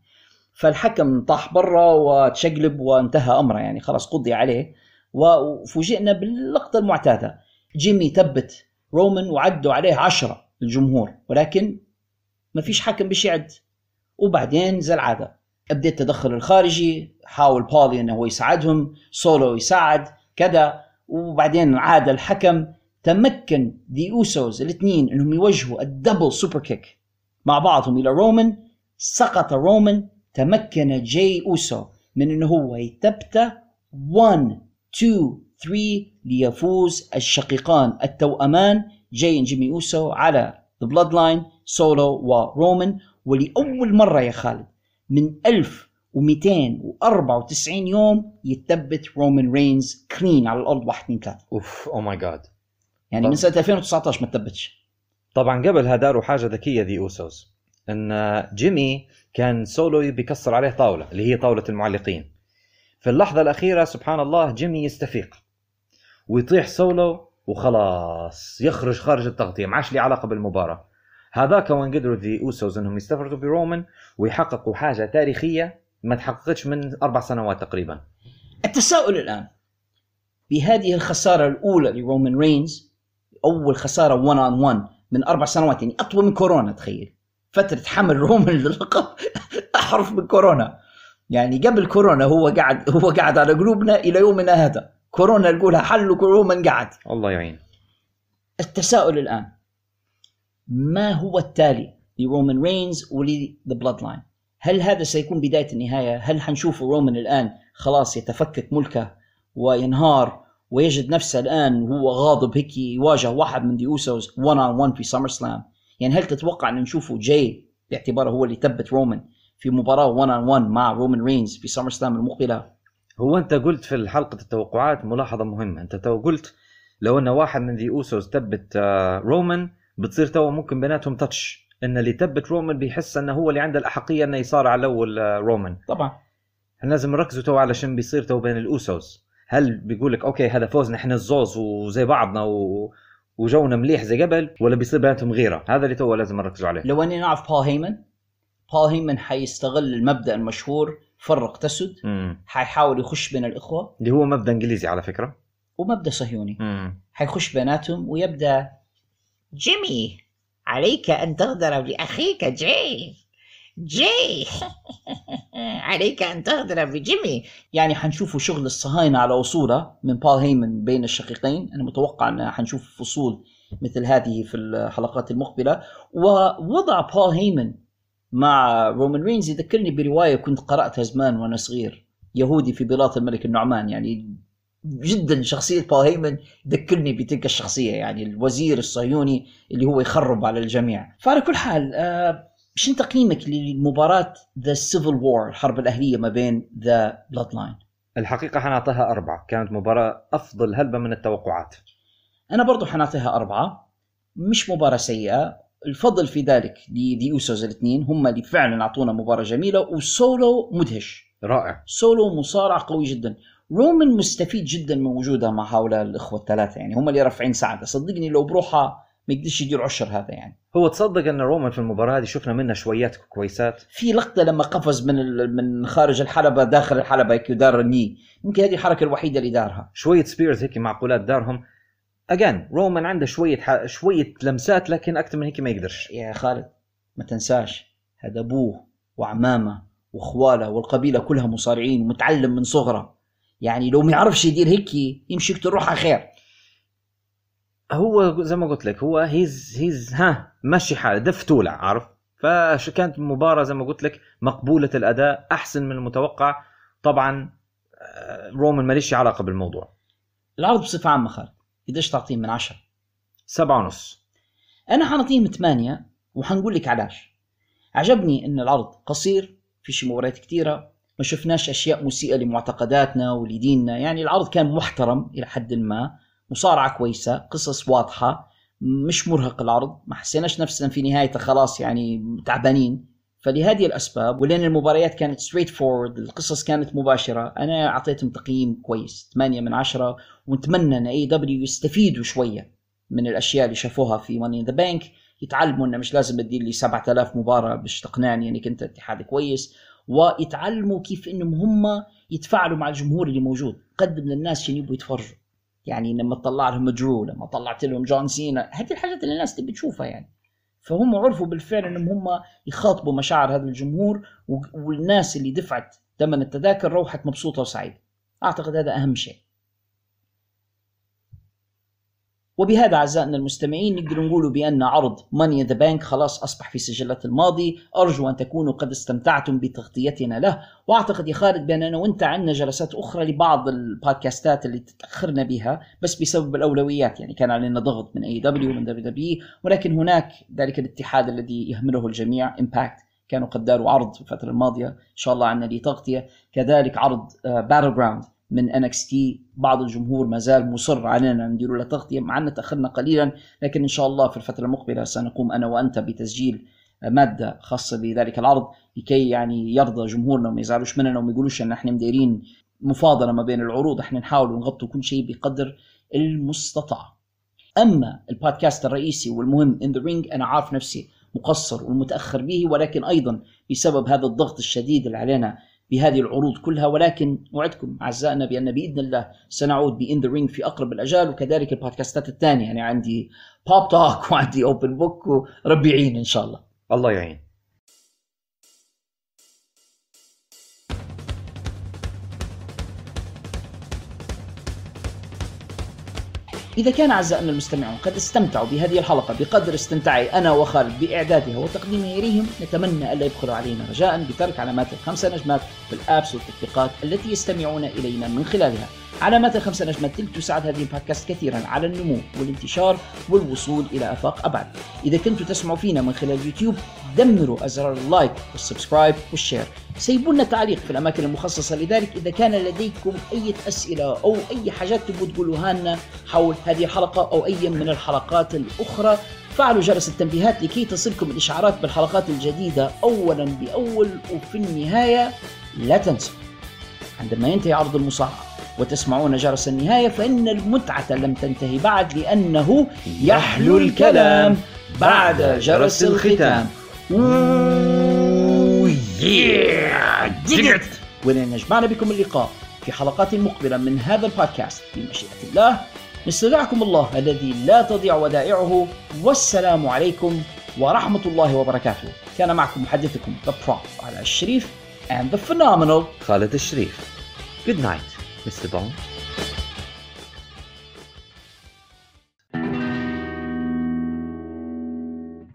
فالحكم طاح برا وتشقلب وانتهى أمره يعني خلاص قضي عليه. وفوجئنا باللقطة المعتادة. جيمي ثبت رومان وعدوا عليه عشرة الجمهور ولكن ما فيش حكم بيش يعد. وبعدين زي العادة ابدا التدخل الخارجي حاول بولي إنه هو يساعدهم سولو يساعد كذا. وبعدين عاد الحكم تمكن The Usos الاثنين إنهم يوجهوا ال double superkick مع بعضهم إلى رومان سقط رومان تمكن جاي اوسو من إنه هو يثبته 1 2 3 ليفوز الشقيقان التوأمان. جاي جيمي اوسو على The Bloodline سولو ورومان ولأول مرة يا خالد من 1294 يوم يتثبت رومان رينز clean على الأرض 1 2 3 أوف oh my God يعني من سنة 2019 ما تثبتش. طبعا قبلها داروا حاجة ذكية The Usos إن جيمي كان سولو بيكسر عليه طاولة اللي هي طاولة المعلقين. في اللحظة الأخيرة سبحان الله جيمي يستفيق. ويطيح سولو وخلاص يخرج خارج التغطية ما عادش لي علاقة بالمباراة. هذاك وين قدروا The Usos إنهم يستفردوا برومان ويحققوا حاجة تاريخية ما تحققتش من أربع سنوات تقريبا. التساؤل الآن بهذه الخسارة الأولى لرومان رينز أول خسارة 1 on 1 من أربع سنوات يعني أطول من كورونا تخيل. فترة حمل [laughs] رومان للقب أحرف من كورونا. يعني قبل كورونا هو قاعد هو قاعد على قلوبنا إلى يومنا هذا. كورونا لقولها حل ورومان قعد الله يعين. التساؤل الآن ما هو التالي؟ لرومان رينز ول The Bloodline هل هذا سيكون بداية النهاية؟ هل حنشوف رومان الآن خلاص يتفكك ملكه وينهار ويجد نفسه الآن وهو غاضب هيك يواجه واحد من The Usos 1 on 1 في SummerSlam يعني هل تتوقع أن نشوفه جاي باعتباره هو اللي ثبت رومان في مباراة 1 on 1 مع رومان رينز في SummerSlam المقبلة؟ هو أنت قلت في حلقة التوقعات ملاحظة مهمة. أنت تو قلت لو أن واحد من The Usos ثبت آه، رومان بتصير تو ممكن بيناتهم touch إن اللي ثبت رومان بيحس إنه هو اللي عنده الأحقية إنه يصارع الأول آه، رومان طبعا. إحنا لازم نركزوا تو على شنو بيصير تو بين ال Usos. هل بيقول لك okay هذا فوزنا إحنا الزوز وزي بعضنا و... وجونا مليح زي قبل ولا بيصير بيناتهم غيرة؟ هذا اللي تو لازم نركزوا عليه. لو إني نعرف بول هيمن بول هيمن حيستغل المبدأ المشهور فرق تسد. امم حيحاول يخش بين الإخوة. اللي هو مبدأ إنجليزي على فكرة. ومبدأ صهيوني. امم حيخش بيناتهم ويبدأ جيمي عليك أن تغدر باخيك جاي جاي [laughs] عليك أن تغدر بجيمي. يعني حنشوفوا شغل الصهاينة على أصولة من بول هيمن بين الشقيقين. أنا متوقع أن حنشوف فصول مثل هذه في الحلقات المقبلة. ووضع بول هيمن مع رومان رينز يذكرني برواية كنت قرأتها زمان وأنا صغير يهودي في بلاط الملك النعمان. يعني جدا شخصية بول هيمن تذكرني بتلك الشخصية يعني الوزير الصهيوني اللي هو يخرب على الجميع. فعلى كل حال آه شنو تقييمك لمباراة the civil war الحرب الأهلية ما بين The Bloodline الحقيقة حنعطيها أربعة. كانت مباراة أفضل هلبة من التوقعات. أنا برضو حنعطيها أربعة. مش مباراة سيئة. الفضل في ذلك ل The Usos الاثنين. هم اللي فعلا أعطونا مباراة جميلة وسولو مدهش. رائع. سولو مصارع قوي جدا. رومان مستفيد جدا من وجوده مع هؤلاء الإخوة الثلاثة يعني هم اللي رافعين سعده صدقني لو بروحها ما يقدرش يدير عشر هذا يعني. هو تصدق أن رومان في المباراة هذه شفنا منه شويات كويسات؟ في لقطة لما قفز من ال- من خارج الحلبة داخل الحلبة هيك ودار الني. ممكن هذه الحركة الوحيدة اللي دارها. شوية سبيرز هيك معقولات دارهم. اجان رومان عنده شوية ح... شوية لمسات لكن أكثر من هيك ما يقدرش. يا خالد ما تنساش هذا أبوه وعمامة وأخواله والقبيلة كلها مصارعين ومتعلم من صغره. يعني لو ما يعرفش يدير هيك يمشي يقتل روحه خير. هو زي ما قلت لك هو هيز هيز ها ماشي حاله دف تولع عارف؟ فكانت مباراة زي ما قلت لك مقبولة الأداء أحسن من المتوقع. طبعا آه، رومان ماليش علاقة بالموضوع. العرض بصفة عامة خالد قديش تعطيه من عشرة؟ سبعة ونص. أنا حنعطيهم ثمانية وحنقول لك علاش. عجبني إن العرض قصير فيش مباريات كثيره ما شفناش أشياء مسيئة لمعتقداتنا ولديننا. يعني العرض كان محترم إلى حد ما مصارعة كويسة قصص واضحة مش مرهق العرض ما حسيناش نفسنا في نهايته خلاص يعني تعبانين. فلهذه الأسباب ولأن المباريات كانت straightforward القصص كانت مباشرة أنا أعطيتهم تقييم كويس 8 من 10 ونتمنى إن AEW يستفيدوا شوية من الأشياء اللي شافوها في Money in the Bank يتعلموا إنه مش لازم تدير لي 7000 مباراة باش تقنعني إنك أنت اتحاد كويس. ويتعلموا كيف إنهم هم يتفاعلوا مع الجمهور اللي موجود. قدم للناس عشان يبغوا يتفرجوا؟ يعني لما تطلع لهم درو لما طلعت لهم جون سينا هذه الحاجات اللي الناس تبي تشوفها يعني. فهم عرفوا بالفعل إنهم هم يخاطبوا مشاعر هذا الجمهور والناس اللي دفعت ثمن التذاكر روحت مبسوطة وسعيدة. أعتقد هذا أهم شيء. وبهذا أعزائنا المستمعين نقدر نقول بأن عرض Money in the Bank خلاص أصبح في سجلات الماضي. أرجو أن تكونوا قد استمتعتم بتغطيتنا له. وأعتقد يا خالد بأن أنا وأنت عندنا جلسات أخرى لبعض البودكاستات اللي تاخرنا بها بس بسبب الأولويات. يعني كان علينا ضغط من اي دبليو من دبليو دبليو ولكن هناك ذلك الاتحاد الذي يهمله الجميع Impact كانوا قد داروا عرض في الفترة الماضية. إن شاء الله عندنا لي تغطيه كذلك عرض Battleground من NXT بعض الجمهور ما زال مصر علينا ندير له تغطية مع أن تأخرنا قليلا لكن إن شاء الله في الفترة المقبلة سنقوم أنا وأنت بتسجيل مادة خاصة بذلك العرض لكي يعني يرضى جمهورنا وما يزعلوش مننا وما يقولوش إن إحنا مديرين مفاضلة ما بين العروض. إحنا نحاول نغطي كل شيء بقدر المستطاع. أما البودكاست الرئيسي والمهم In The Ring أنا عارف نفسي مقصر ومتأخر به ولكن أيضا بسبب هذا الضغط الشديد اللي علينا بهذه العروض كلها ولكن اوعدكم أعزائنا بأن بإذن الله سنعود ب In The Ring في أقرب الأجال وكذلك البودكاستات الثانية. يعني عندي Pop Talk [laughs] وعندي Open Book وربي يعين إن شاء الله. الله يعين. إذا كان أعزائنا المستمعون قد استمتعوا بهذه الحلقة بقدر استمتاعي أنا وخالد بإعدادها وتقديمها إليهم نتمنى ألا يبخلوا علينا رجاء بترك علامات الخمسة نجمات في ال apps والتطبيقات التي يستمعون إلينا من خلالها. علامات الخمسة نجمات تلك تساعد هذه البودكاست كثيرا على النمو والانتشار والوصول إلى آفاق أبعد. إذا كنتوا تسمعوا فينا من خلال يوتيوب دمروا أزرار ال like وال subscribe وال share. سيبوا لنا تعليق في الأماكن المخصصة لذلك. إذا كان لديكم أي أسئلة أو أي حاجات تبغوا تقولوها لنا حول هذه الحلقة أو أي من الحلقات الأخرى فعلوا جرس التنبيهات لكي تصلكم الإشعارات بالحلقات الجديدة أولا بأول وفي النهاية. لا تنسوا. عندما ينتهي عرض المصارعة وتسمعون جرس النهاية فإن المتعة لم تنتهي بعد لأنه يحلو الكلام بعد جرس الختام. ولن يجمعنا بكم اللقاء في حلقات مقبلة من هذا البودكاست بمشيئة الله. نستودعكم الله الذي لا تضيع ودائعه. والسلام عليكم ورحمة الله وبركاته. كان معكم محدثكم The Prof على الشريف and the phenomenal خالد الشريف. Good night. mais c'est bon.